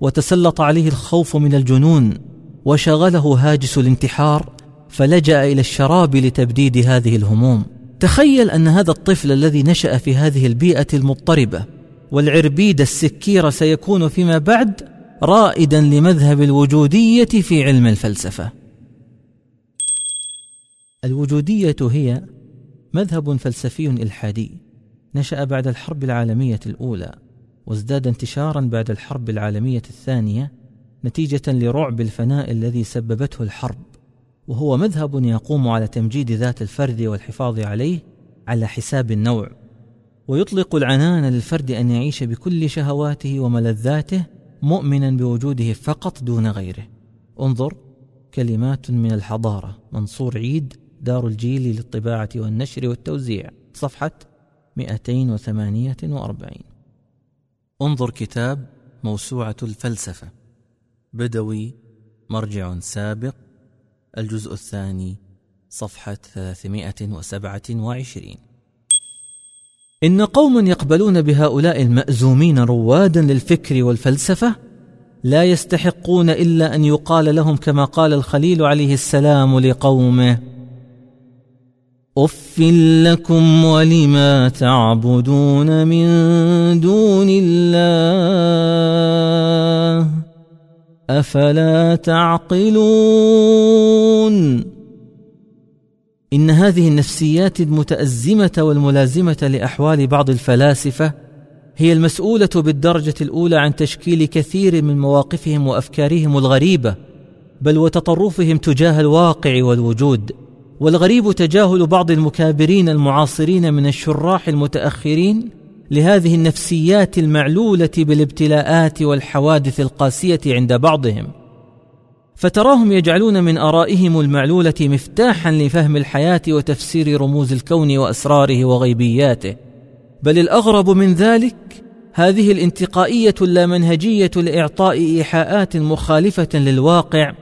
وتسلط عليه الخوف من الجنون وشغله هاجس الانتحار فلجأ إلى الشراب لتبديد هذه الهموم. تخيل أن هذا الطفل الذي نشأ في هذه البيئة المضطربة والعربيد السكير سيكون فيما بعد رائدا لمذهب الوجودية في علم الفلسفة. الوجودية هي مذهب فلسفي إلحادي نشأ بعد الحرب العالمية الأولى. وازداد انتشارا بعد الحرب العالمية الثانية نتيجة لرعب الفناء الذي سببته الحرب وهو مذهب يقوم على تمجيد ذات الفرد والحفاظ عليه على حساب النوع. ويطلق العنان للفرد أن يعيش بكل شهواته وملذاته مؤمنا بوجوده فقط دون غيره. انظر كلمات من الحضارة. منصور عيد دار الجيل للطباعة والنشر والتوزيع. صفحة 248 انظر كتاب موسوعة الفلسفة بدوي مرجع سابق الجزء الثاني صفحة 327 إن قوما يقبلون بهؤلاء المأزومين روادا للفكر والفلسفة لا يستحقون إلا أن يقال لهم كما قال الخليل عليه السلام لقومه أف لكم ولما تعبدون من دون الله افلا تعقلون ان هذه النفسيات المتازمه والملازمه لاحوال بعض الفلاسفه هي المسؤوله بالدرجه الاولى عن تشكيل كثير من مواقفهم وافكارهم الغريبه بل وتطرفهم تجاه الواقع والوجود والغريب تجاهل بعض المكابرين المعاصرين من الشراح المتأخرين لهذه النفسيات المعلولة بالابتلاءات والحوادث القاسية عند بعضهم. فتراهم يجعلون من آرائهم المعلولة مفتاحا لفهم الحياة وتفسير رموز الكون وأسراره وغيبياته. بل الأغرب من ذلك هذه الانتقائية اللامنهجية لإعطاء إيحاءات مخالفة للواقع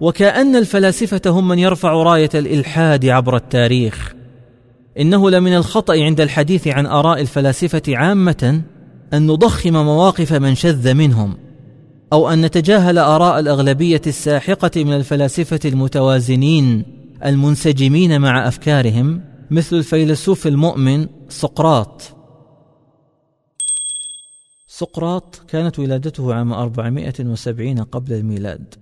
وكأن الفلاسفة هم من يرفع راية الإلحاد عبر التاريخ. إنه لمن الخطأ عند الحديث عن آراء الفلاسفة عامة أن نضخم مواقف من شذ منهم أو أن نتجاهل آراء الأغلبية الساحقة من الفلاسفة المتوازنين المنسجمين مع أفكارهم مثل الفيلسوف المؤمن سقراط. سقراط كانت ولادته عام 470 قبل الميلاد.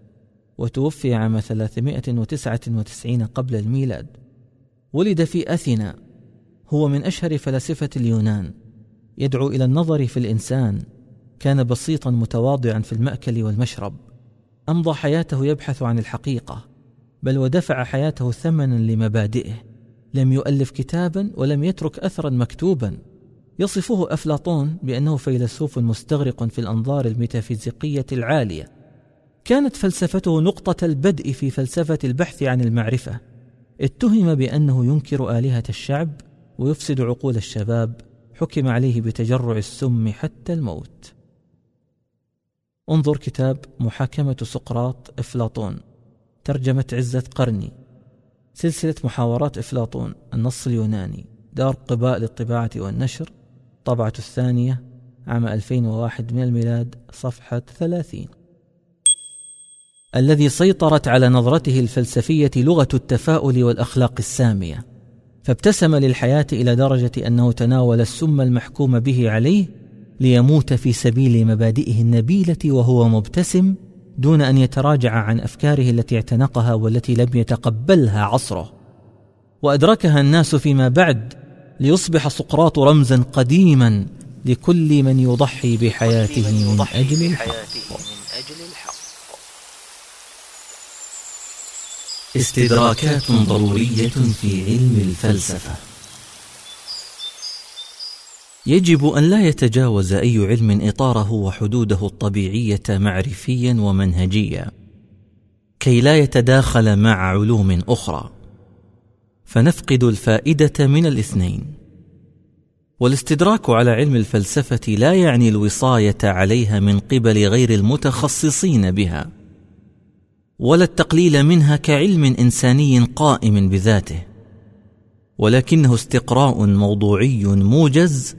وتوفي عام 399 قبل الميلاد. ولد في أثينا هو من أشهر فلاسفة اليونان. يدعو إلى النظر في الإنسان. كان بسيطا متواضعا في المأكل والمشرب. أمضى حياته يبحث عن الحقيقة بل ودفع حياته ثمنا لمبادئه. لم يؤلف كتابا ولم يترك أثرا مكتوبا. يصفه أفلاطون بأنه فيلسوف مستغرق في الأنظار الميتافيزيقية العالية. كانت فلسفته نقطة البدء في فلسفة البحث عن المعرفة. اتهم بأنه ينكر آلهة الشعب ويفسد عقول الشباب. حكم عليه بتجرع السم حتى الموت. انظر كتاب محاكمة سقراط إفلاطون. ترجمة عزة قرني. سلسلة محاورات إفلاطون. النص اليوناني. دار قباء للطباعة والنشر. طبعة الثانية. عام 2001 من الميلاد. صفحة 30 الذي سيطرت على نظرته الفلسفية لغة التفاؤل والأخلاق السامية فابتسم للحياة إلى درجة أنه تناول السم المحكوم به عليه ليموت في سبيل مبادئه النبيلة وهو مبتسم دون أن يتراجع عن أفكاره التي اعتنقها والتي لم يتقبلها عصره. وأدركها الناس فيما بعد ليصبح سقراط رمزا قديما لكل من يضحي بحياته من أجل الحق. استدراكات ضرورية في علم الفلسفة. يجب أن لا يتجاوز أي علم إطاره وحدوده الطبيعية معرفيا ومنهجيا كي لا يتداخل مع علوم أخرى. فنفقد الفائدة من الاثنين. والاستدراك على علم الفلسفة لا يعني الوصاية عليها من قبل غير المتخصصين بها. ولا التقليل منها كعلم إنساني قائم بذاته ولكنه استقراء موضوعي موجز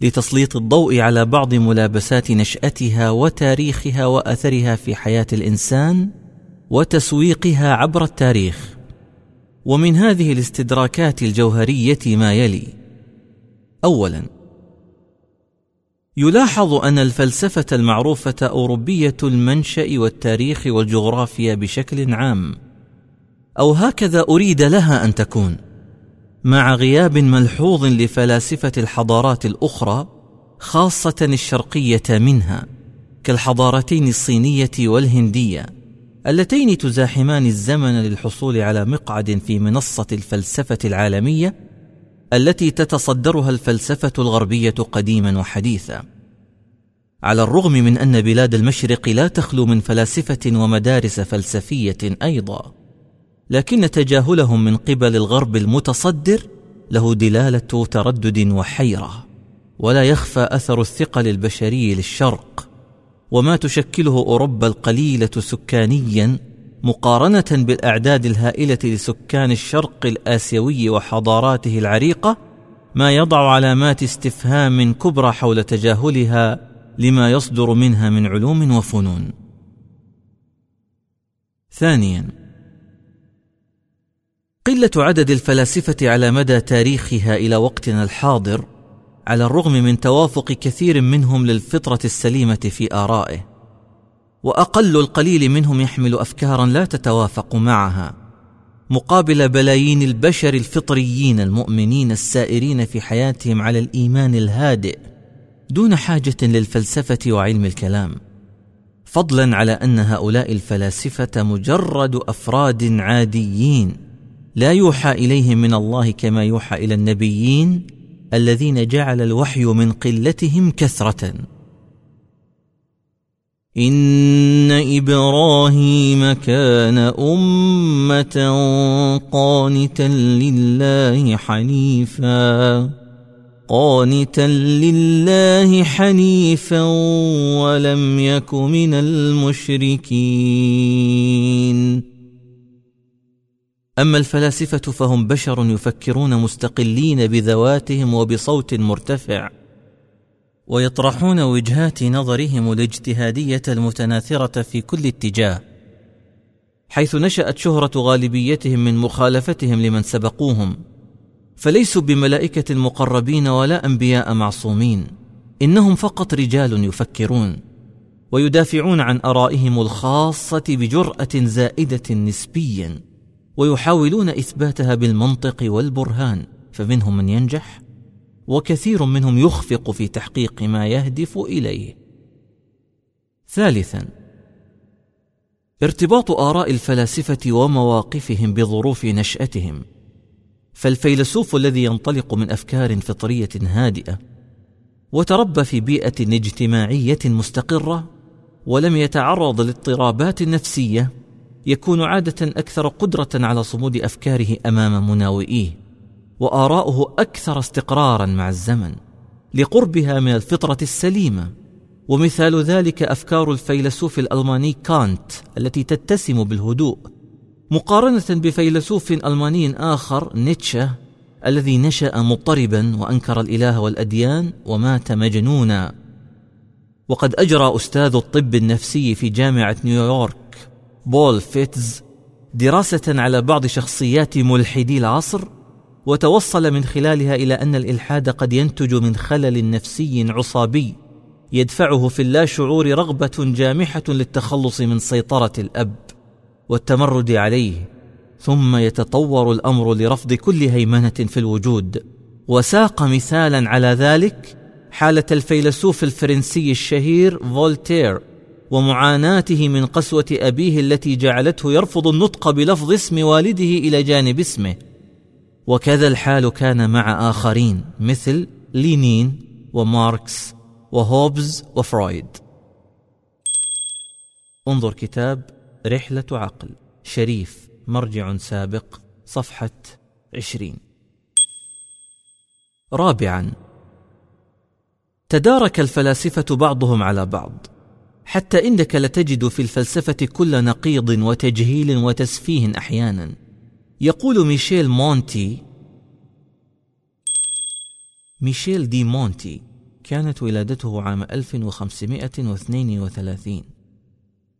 لتسليط الضوء على بعض ملابسات نشأتها وتاريخها وأثرها في حياة الإنسان وتسويقها عبر التاريخ. ومن هذه الاستدراكات الجوهرية ما يلي اولا يلاحظ أن الفلسفة المعروفة أوروبية المنشأ والتاريخ والجغرافيا بشكل عام. أو هكذا أريد لها أن تكون. مع غياب ملحوظ لفلاسفة الحضارات الأخرى خاصة الشرقية منها كالحضارتين الصينية والهندية اللتين تزاحمان الزمن للحصول على مقعد في منصة الفلسفة العالمية التي تتصدرها الفلسفة الغربية قديما وحديثا. على الرغم من أن بلاد المشرق لا تخلو من فلاسفة ومدارس فلسفية أيضا لكن تجاهلهم من قبل الغرب المتصدر له دلالة تردد وحيرة. ولا يخفى أثر الثقل البشري للشرق وما تشكله أوروبا القليلة سكانيا مقارنة بالأعداد الهائلة لسكان الشرق الآسيوي وحضاراته العريقة ما يضع علامات استفهام كبرى حول تجاهلها لما يصدر منها من علوم وفنون. ثانيا قلة عدد الفلاسفة على مدى تاريخها إلى وقتنا الحاضر على الرغم من توافق كثير منهم للفطرة السليمة في آرائه. وأقل القليل منهم يحمل افكارا لا تتوافق معها مقابل بلايين البشر الفطريين المؤمنين السائرين في حياتهم على الإيمان الهادئ دون حاجة للفلسفة وعلم الكلام فضلا على أن هؤلاء الفلاسفة مجرد أفراد عاديين لا يوحى إليهم من الله كما يوحى إلى النبيين الذين جعل الوحي من قلتهم كثرة. إن إبراهيم كان أمة قانتا لله حنيفا قانتا لله حنيفا ولم يك من المشركين. أما الفلاسفة فهم بشر يفكرون مستقلين بذواتهم وبصوت مرتفع. ويطرحون وجهات نظرهم الاجتهادية المتناثرة في كل اتجاه حيث نشأت شهرة غالبيتهم من مخالفتهم لمن سبقوهم فليسوا بملائكة مقربين ولا أنبياء معصومين إنهم فقط رجال يفكرون ويدافعون عن آرائهم الخاصة بجرأة زائدة نسبيا ويحاولون إثباتها بالمنطق والبرهان فمنهم من ينجح وكثير منهم يخفق في تحقيق ما يهدف إليه. ثالثا ارتباط آراء الفلاسفة ومواقفهم بظروف نشأتهم. فالفيلسوف الذي ينطلق من أفكار فطرية هادئة وتربى في بيئة اجتماعية مستقرة ولم يتعرض لاضطرابات نفسية يكون عادة أكثر قدرة على صمود أفكاره أمام مناوئيه. وآراؤه أكثر استقرارا مع الزمن لقربها من الفطرة السليمة. ومثال ذلك أفكار الفيلسوف الألماني كانت التي تتسم بالهدوء. مقارنة بفيلسوف ألماني آخر نيتشه الذي نشأ مضطربا وأنكر الإله والأديان ومات مجنونا. وقد أجرى أستاذ الطب النفسي في جامعة نيويورك بول فيتز دراسة على بعض شخصيات ملحدي العصر وتوصل من خلالها إلى أن الإلحاد قد ينتج من خلل نفسي عصابي يدفعه في اللاشعور رغبة جامحة للتخلص من سيطرة الأب والتمرد عليه ثم يتطور الأمر لرفض كل هيمنة في الوجود. وساق مثالا على ذلك حالة الفيلسوف الفرنسي الشهير فولتير ومعاناته من قسوة أبيه التي جعلته يرفض النطق بلفظ اسم والده إلى جانب اسمه. وكذا الحال كان مع آخرين مثل لينين وماركس وهوبز وفرويد. انظر كتاب رحلة عقل شريف مرجع سابق صفحة عشرين. رابعا. تدارك الفلاسفة بعضهم على بعض. حتى إنك لتجد في الفلسفة كل نقيض وتجهيل وتسفيه أحيانا. يقول ميشيل مونتي ميشيل دي مونتي كانت ولادته عام 1532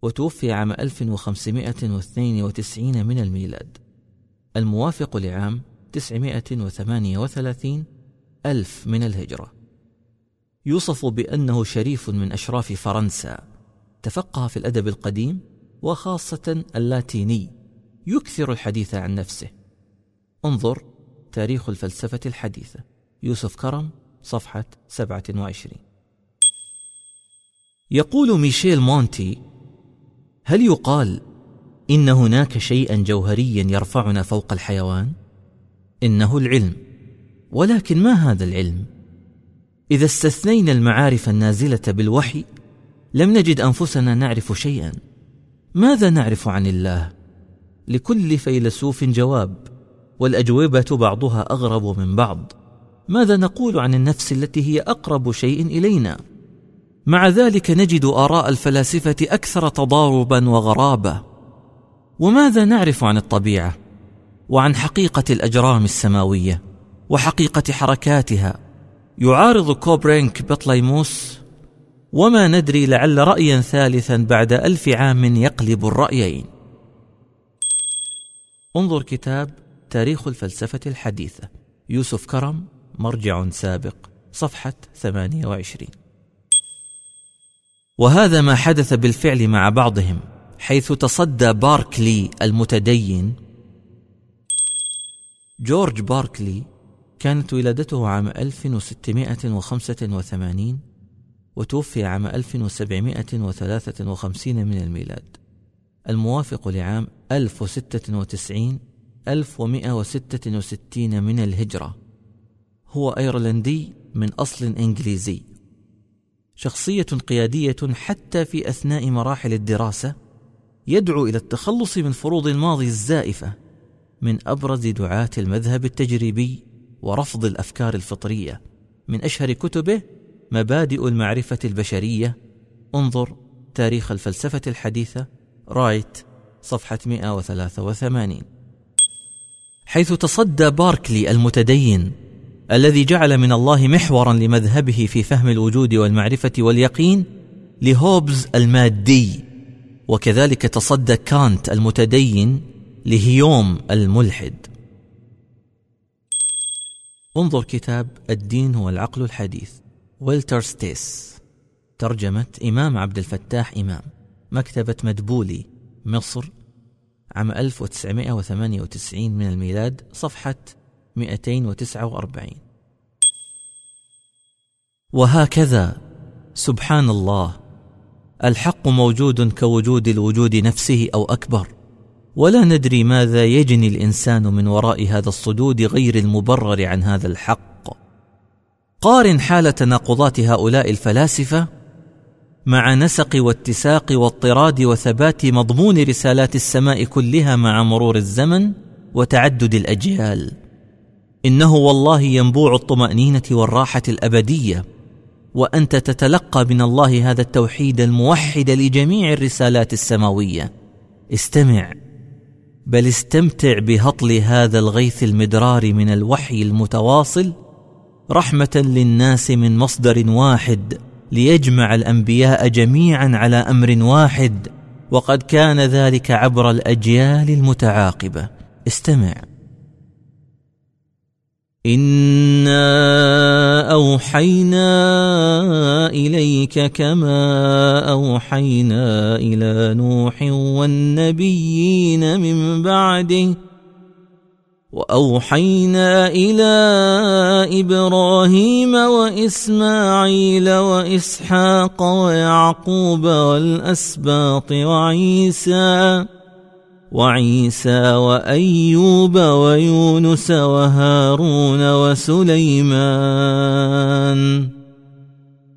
وتوفي عام 1592 من الميلاد. الموافق لعام 938 ألف من الهجرة. يوصف بأنه شريف من أشراف فرنسا. تفقه في الأدب القديم وخاصة اللاتيني. يكثر الحديث عن نفسه. انظر تاريخ الفلسفة الحديثة. يوسف كرم صفحة 27 يقول ميشيل مونتي هل يقال إن هناك شيئا جوهريا يرفعنا فوق الحيوان؟ إنه العلم. ولكن ما هذا العلم؟ إذا استثنينا المعارف النازلة بالوحي لم نجد أنفسنا نعرف شيئا. ماذا نعرف عن الله؟ لكل فيلسوف جواب والأجوبة بعضها أغرب من بعض. ماذا نقول عن النفس التي هي أقرب شيء إلينا؟ مع ذلك نجد آراء الفلاسفة أكثر تضاربا وغرابة. وماذا نعرف عن الطبيعة؟ وعن حقيقة الأجرام السماوية وحقيقة حركاتها. يعارض كوبرينك بطليموس وما ندري لعل رايا ثالثا بعد ألف عام يقلب الرأيين. انظر كتاب تاريخ الفلسفة الحديثة. يوسف كرم مرجع سابق صفحة 28 وهذا ما حدث بالفعل مع بعضهم حيث تصدى باركلي المتدين. جورج باركلي كانت ولادته عام 1685 وتوفي عام 1753 من الميلاد. الموافق لعام 1096 1166 من الهجرة. هو أيرلندي من أصل إنجليزي. شخصية قيادية حتى في أثناء مراحل الدراسة يدعو إلى التخلص من فروض الماضي الزائفة من أبرز دعاة المذهب التجريبي ورفض الأفكار الفطرية. من أشهر كتبه مبادئ المعرفة البشرية. انظر تاريخ الفلسفة الحديثة. رايت صفحة 183 حيث تصدى باركلي المتدين الذي جعل من الله محورا لمذهبه في فهم الوجود والمعرفة واليقين لهوبز المادي. وكذلك تصدى كانت المتدين لهيوم الملحد. انظر كتاب الدين هو العقل الحديث وولتر ستيس. ترجمة إمام عبد الفتاح إمام. مكتبة مدبولي. مصر عام 1998 من الميلاد صفحة 249 وهكذا سبحان الله الحق موجود كوجود الوجود نفسه أو أكبر. ولا ندري ماذا يجني الإنسان من وراء هذا الصدود غير المبرر عن هذا الحق. قارن حال تناقضات هؤلاء الفلاسفة مع نسق واتساق واضطراد وثبات مضمون رسالات السماء كلها مع مرور الزمن وتعدد الأجيال. إنه والله ينبوع الطمأنينة والراحة الأبدية وأنت تتلقى من الله هذا التوحيد الموحد لجميع الرسالات السماوية. استمع. بل استمتع بهطل هذا الغيث المدرار من الوحي المتواصل رحمة للناس من مصدر واحد. ليجمع الأنبياء جميعا على أمر واحد وقد كان ذلك عبر الأجيال المتعاقبة. استمع. انا اوحينا اليك كما اوحينا إلى نوح والنبيين من بعده وأوحينا إلى إبراهيم وإسماعيل وإسحاق ويعقوب والأسباط وعيسى وعيسى وأيوب ويونس وهارون وسليمان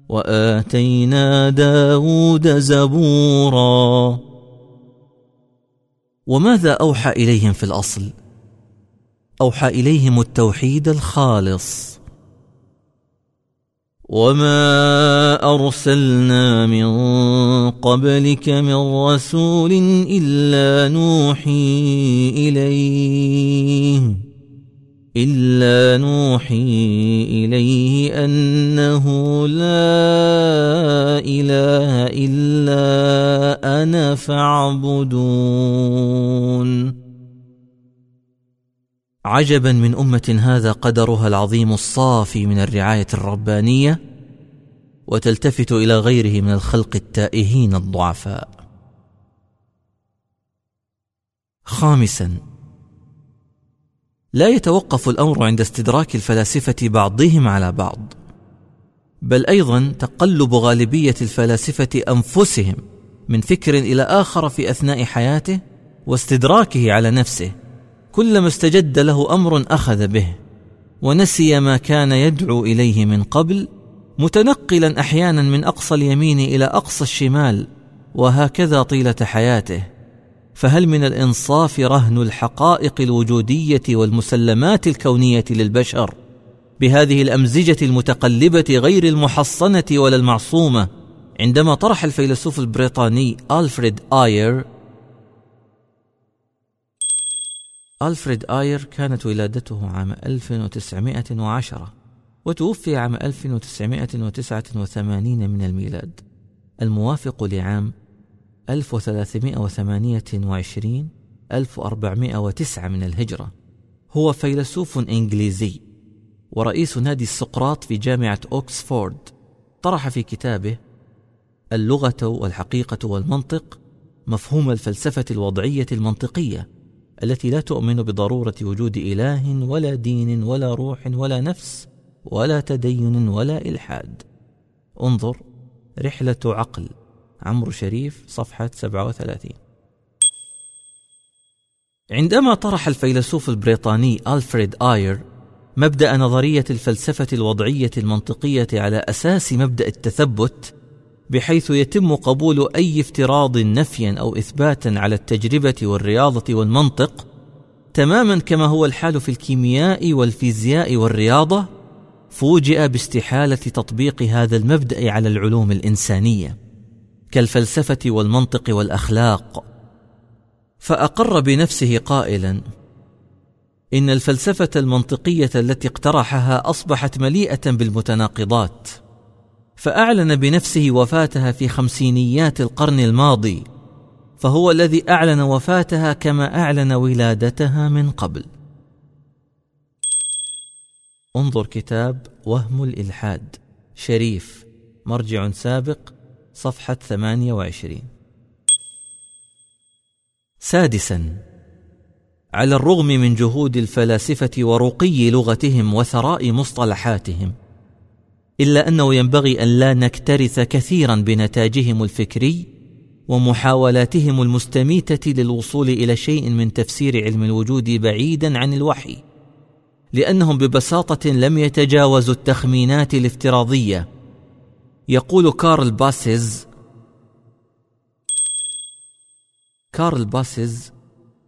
وآتينا داود زبورا. وماذا أوحى إليهم في الأصل؟ أوحى إليهم التوحيد الخالص. وما ارسلنا من قبلك من رسول الا نوحي اليه الا نوحي اليه انه لا اله الا أنا فاعبدون. عجبا من أمة هذا قدرها العظيم الصافي من الرعاية الربانية وتلتفت إلى غيره من الخلق التائهين الضعفاء. خامسا لا يتوقف الأمر عند استدراك الفلاسفة بعضهم على بعض بل أيضا تقلب غالبية الفلاسفة أنفسهم من فكر إلى آخر في أثناء حياته واستدراكه على نفسه. كلما استجد له أمر أخذ به ونسي ما كان يدعو إليه من قبل متنقلا أحيانا من أقصى اليمين إلى أقصى الشمال وهكذا طيلة حياته. فهل من الإنصاف رهن الحقائق الوجودية والمسلمات الكونية للبشر بهذه الأمزجة المتقلبة غير المحصنة ولا المعصومة؟ عندما طرح الفيلسوف البريطاني ألفريد آير ألفريد آير كانت ولادته عام 1910 وتوفي عام 1989 من الميلاد. الموافق لعام 1328 1409 من الهجرة. هو فيلسوف إنجليزي ورئيس نادي السقراط في جامعة أوكسفورد. طرح في كتابه اللغة والحقيقة والمنطق مفهوم الفلسفة الوضعية المنطقية. التي لا تؤمن بضرورة وجود إله ولا دين ولا روح ولا نفس ولا تدين ولا إلحاد. انظر رحلة عقل عمرو شريف صفحة 37 عندما طرح الفيلسوف البريطاني ألفريد آير مبدأ نظرية الفلسفة الوضعية المنطقية على أساس مبدأ التثبت بحيث يتم قبول أي افتراض نفيا أو اثباتا على التجربة والرياضة والمنطق تماما كما هو الحال في الكيمياء والفيزياء والرياضة فوجئ باستحالة تطبيق هذا المبدأ على العلوم الإنسانية كالفلسفة والمنطق والأخلاق. فأقر بنفسه قائلا إن الفلسفة المنطقية التي اقترحها أصبحت مليئة بالمتناقضات. فأعلن بنفسه وفاتها في خمسينيات القرن الماضي فهو الذي أعلن وفاتها كما أعلن ولادتها من قبل. انظر كتاب وهم الإلحاد شريف مرجع سابق صفحة 28 سادسا على الرغم من جهود الفلاسفة ورقي لغتهم وثراء مصطلحاتهم إلا أنه ينبغي أن لا نكترث كثيرا بنتاجهم الفكري ومحاولاتهم المستميتة للوصول إلى شيء من تفسير علم الوجود بعيدا عن الوحي لأنهم ببساطة لم يتجاوزوا التخمينات الافتراضية. يقول كارل ياسبرز كارل ياسبرز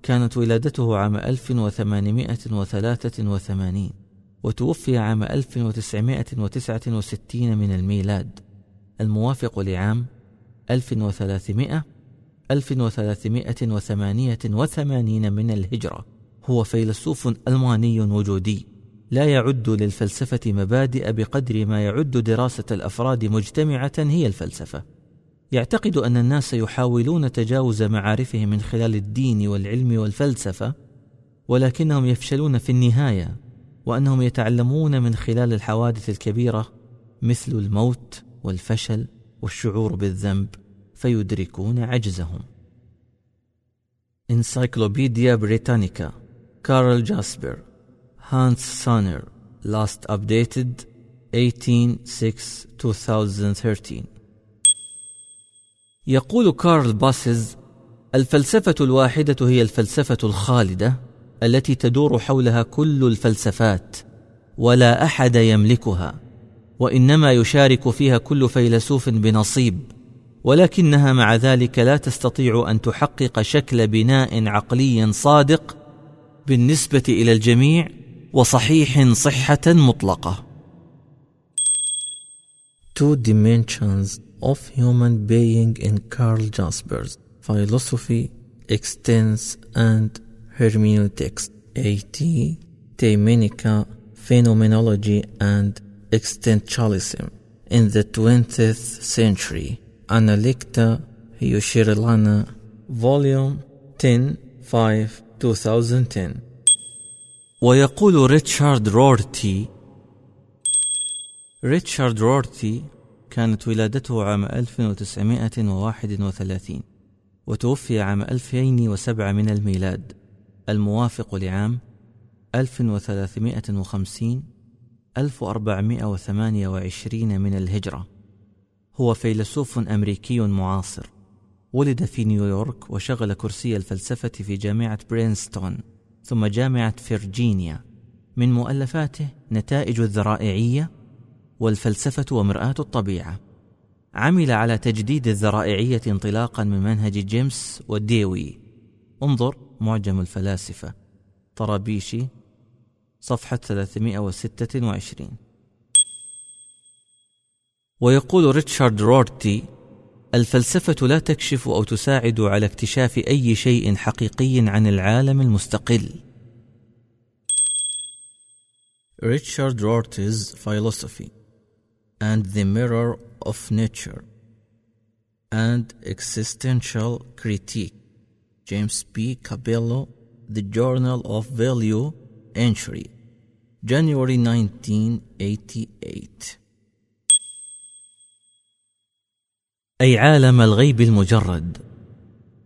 كانت ولادته عام 1883 وتوفي عام 1969 من الميلاد. الموافق لعام 1300 1388 من الهجرة. هو فيلسوف ألماني وجودي. لا يعد للفلسفة مبادئ بقدر ما يعد دراسة الأفراد مجتمعة هي الفلسفة. يعتقد أن الناس يحاولون تجاوز معارفهم من خلال الدين والعلم والفلسفة ولكنهم يفشلون في النهاية. وأنهم يتعلمون من خلال الحوادث الكبيرة مثل الموت والفشل والشعور بالذنب فيدركون عجزهم. Encyclopedia Britannica كارل جاسبر هانس سانر last updated 18-6-2013 يقول كارل ياسبرز الفلسفة الواحدة هي الفلسفة الخالدة التي تدور حولها كل الفلسفات ولا أحد يملكها وإنما يشارك فيها كل فيلسوف بنصيب ولكنها مع ذلك لا تستطيع أن تحقق شكل بناء عقلي صادق بالنسبة إلى الجميع وصحيح صحة مطلقة. Two dimensions of human being in Carl Jasper's. Philosophy, extends and hermeneutics, A.T. Teimenica, phenomenology and existentialism in the 20th century. Analicta Hiushirilana, Volume 10, 5, 2010. ويقول ريتشارد رورتي ريتشارد رورتي كانت ولادته عام 1931 وتوفي عام 2007 من الميلاد الموافق لعام 1350 1428 من الهجرة. هو فيلسوف أمريكي معاصر. ولد في نيويورك وشغل كرسي الفلسفة في جامعة برينستون ثم جامعة فرجينيا من مؤلفاته نتائج الذرائعية والفلسفة ومرآة الطبيعة. عمل على تجديد الذرائعية انطلاقا من منهج جيمس وديوي. انظر معجم الفلاسفة طرابيشي صفحة 326 ويقول ريتشارد رورتي الفلسفة لا تكشف أو تساعد على اكتشاف أي شيء حقيقي عن العالم المستقل. ريتشارد رورتي's philosophy and the mirror of nature and existential critique. James P. Cabello The Journal of Value Entry January 1988 أي عالم الغيب المجرد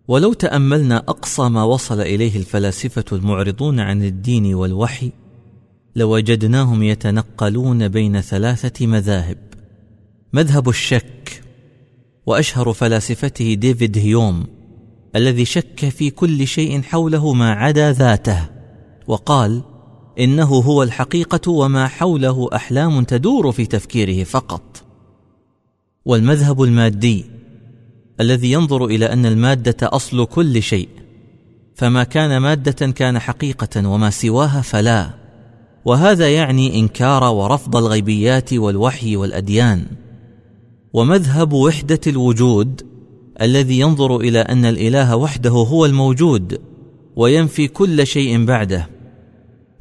ولو تأملنا أقصى ما وصل إليه الفلاسفة المعرضون عن الدين والوحي لوجدناهم يتنقلون بين ثلاثة مذاهب مذهب الشك وأشهر فلاسفته ديفيد هيوم الذي شك في كل شيء حوله ما عدا ذاته وقال إنه هو الحقيقة وما حوله أحلام تدور في تفكيره فقط. والمذهب المادي الذي ينظر إلى أن المادة أصل كل شيء فما كان مادة كان حقيقة وما سواها فلا. وهذا يعني إنكار ورفض الغيبيات والوحي والأديان. ومذهب وحدة الوجود الذي ينظر إلى أن الإله وحده هو الموجود وينفي كل شيء بعده.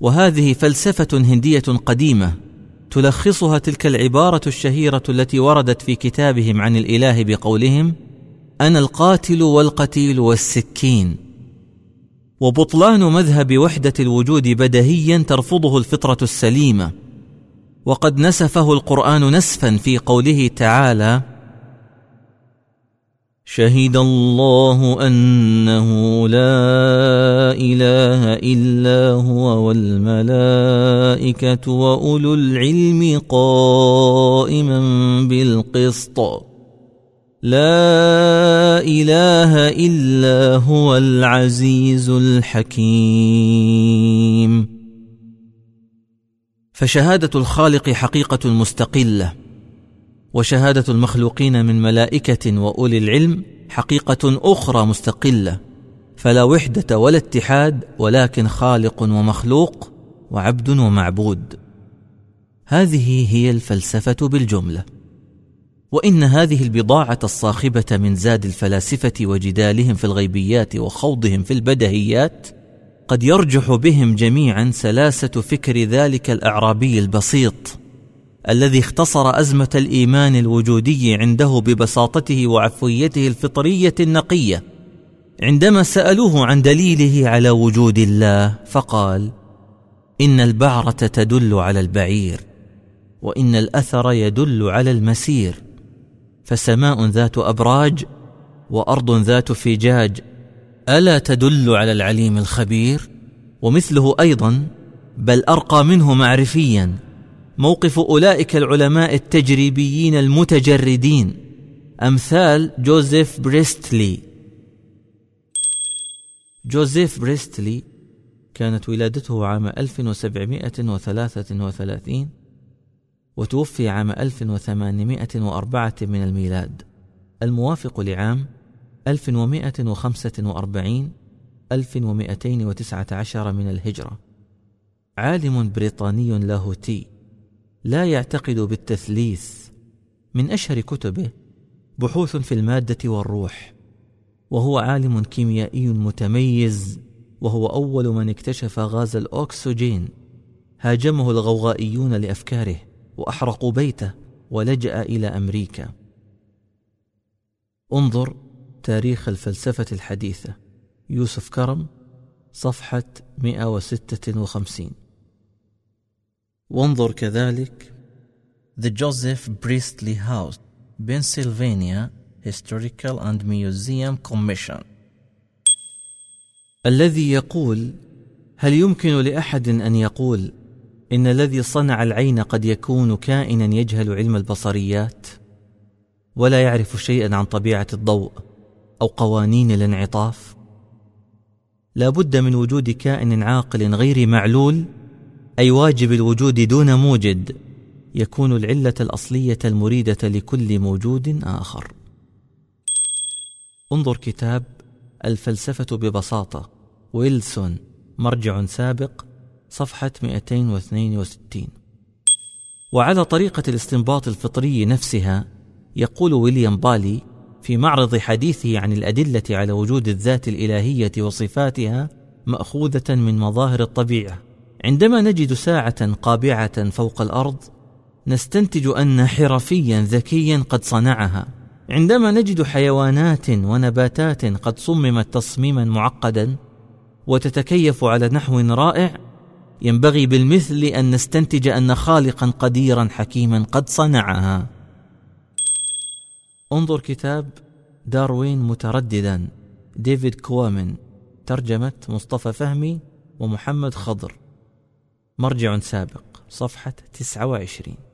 وهذه فلسفة هندية قديمة تلخصها تلك العبارة الشهيرة التي وردت في كتابهم عن الإله بقولهم أنا القاتل والقتيل والسكين. وبطلان مذهب وحدة الوجود بدهيا ترفضه الفطرة السليمة. وقد نسفه القرآن نسفا في قوله تعالى شهد الله أنه لا إله إلا هو والملائكة وأولو العلم قائما بالقسط. لا إله إلا هو العزيز الحكيم. فشهادة الخالق حقيقة مستقلة. وشهادة المخلوقين من ملائكة وأولي العلم حقيقة أخرى مستقلة فلا وحدة ولا اتحاد ولكن خالق ومخلوق وعبد ومعبود. هذه هي الفلسفة بالجملة. وإن هذه البضاعة الصاخبة من زاد الفلاسفة وجدالهم في الغيبيات وخوضهم في البدهيات قد يرجح بهم جميعا سلاسة فكر ذلك الأعرابي البسيط. الذي اختصر أزمة الإيمان الوجودي عنده ببساطته وعفويته الفطرية النقية. عندما سألوه عن دليله على وجود الله فقال إن البعرة تدل على البعير وإن الأثر يدل على المسير فسماء ذات أبراج وأرض ذات فجاج ألا تدل على العليم الخبير؟ ومثله أيضا بل أرقى منه معرفيا موقف أولئك العلماء التجريبيين المتجردين. أمثال جوزيف بريستلي. جوزيف بريستلي كانت ولادته عام 1733 وتوفي عام 1804 من الميلاد. الموافق لعام 1145 1219 من الهجرة. عالم بريطاني لاهوتي. لا يعتقد بالتثليث من أشهر كتبه بحوث في المادة والروح وهو عالم كيميائي متميز وهو أول من اكتشف غاز الأكسجين. هاجمه الغوغائيون لأفكاره وأحرقوا بيته ولجأ إلى أمريكا. انظر تاريخ الفلسفة الحديثة. يوسف كرم صفحة 156 وانظر كذلك. The Joseph Priestley House Pennsylvania Historical and Museum Commission. الذي يقول هل يمكن لأحد أن يقول إن الذي صنع العين قد يكون كائنا يجهل علم البصريات؟ ولا يعرف شيئا عن طبيعة الضوء أو قوانين الانعطاف. لا بد من وجود كائن عاقل غير معلول أي واجب الوجود دون موجد يكون العلة الأصلية المريدة لكل موجود آخر. انظر كتاب الفلسفة ببساطة ويلسون مرجع سابق صفحة 262 وعلى طريقة الاستنباط الفطري نفسها يقول ويليام بالي في معرض حديثه عن الأدلة على وجود الذات الإلهية وصفاتها مأخوذة من مظاهر الطبيعة. عندما نجد ساعة قابعة فوق الأرض نستنتج أن حرفيا ذكيا قد صنعها. عندما نجد حيوانات ونباتات قد صممت تصميما معقدا وتتكيف على نحو رائع ينبغي بالمثل أن نستنتج أن خالقا قديرا حكيما قد صنعها. انظر كتاب داروين مترددا ديفيد كوامن ترجمة مصطفى فهمي ومحمد خضر. مرجع سابق صفحة 29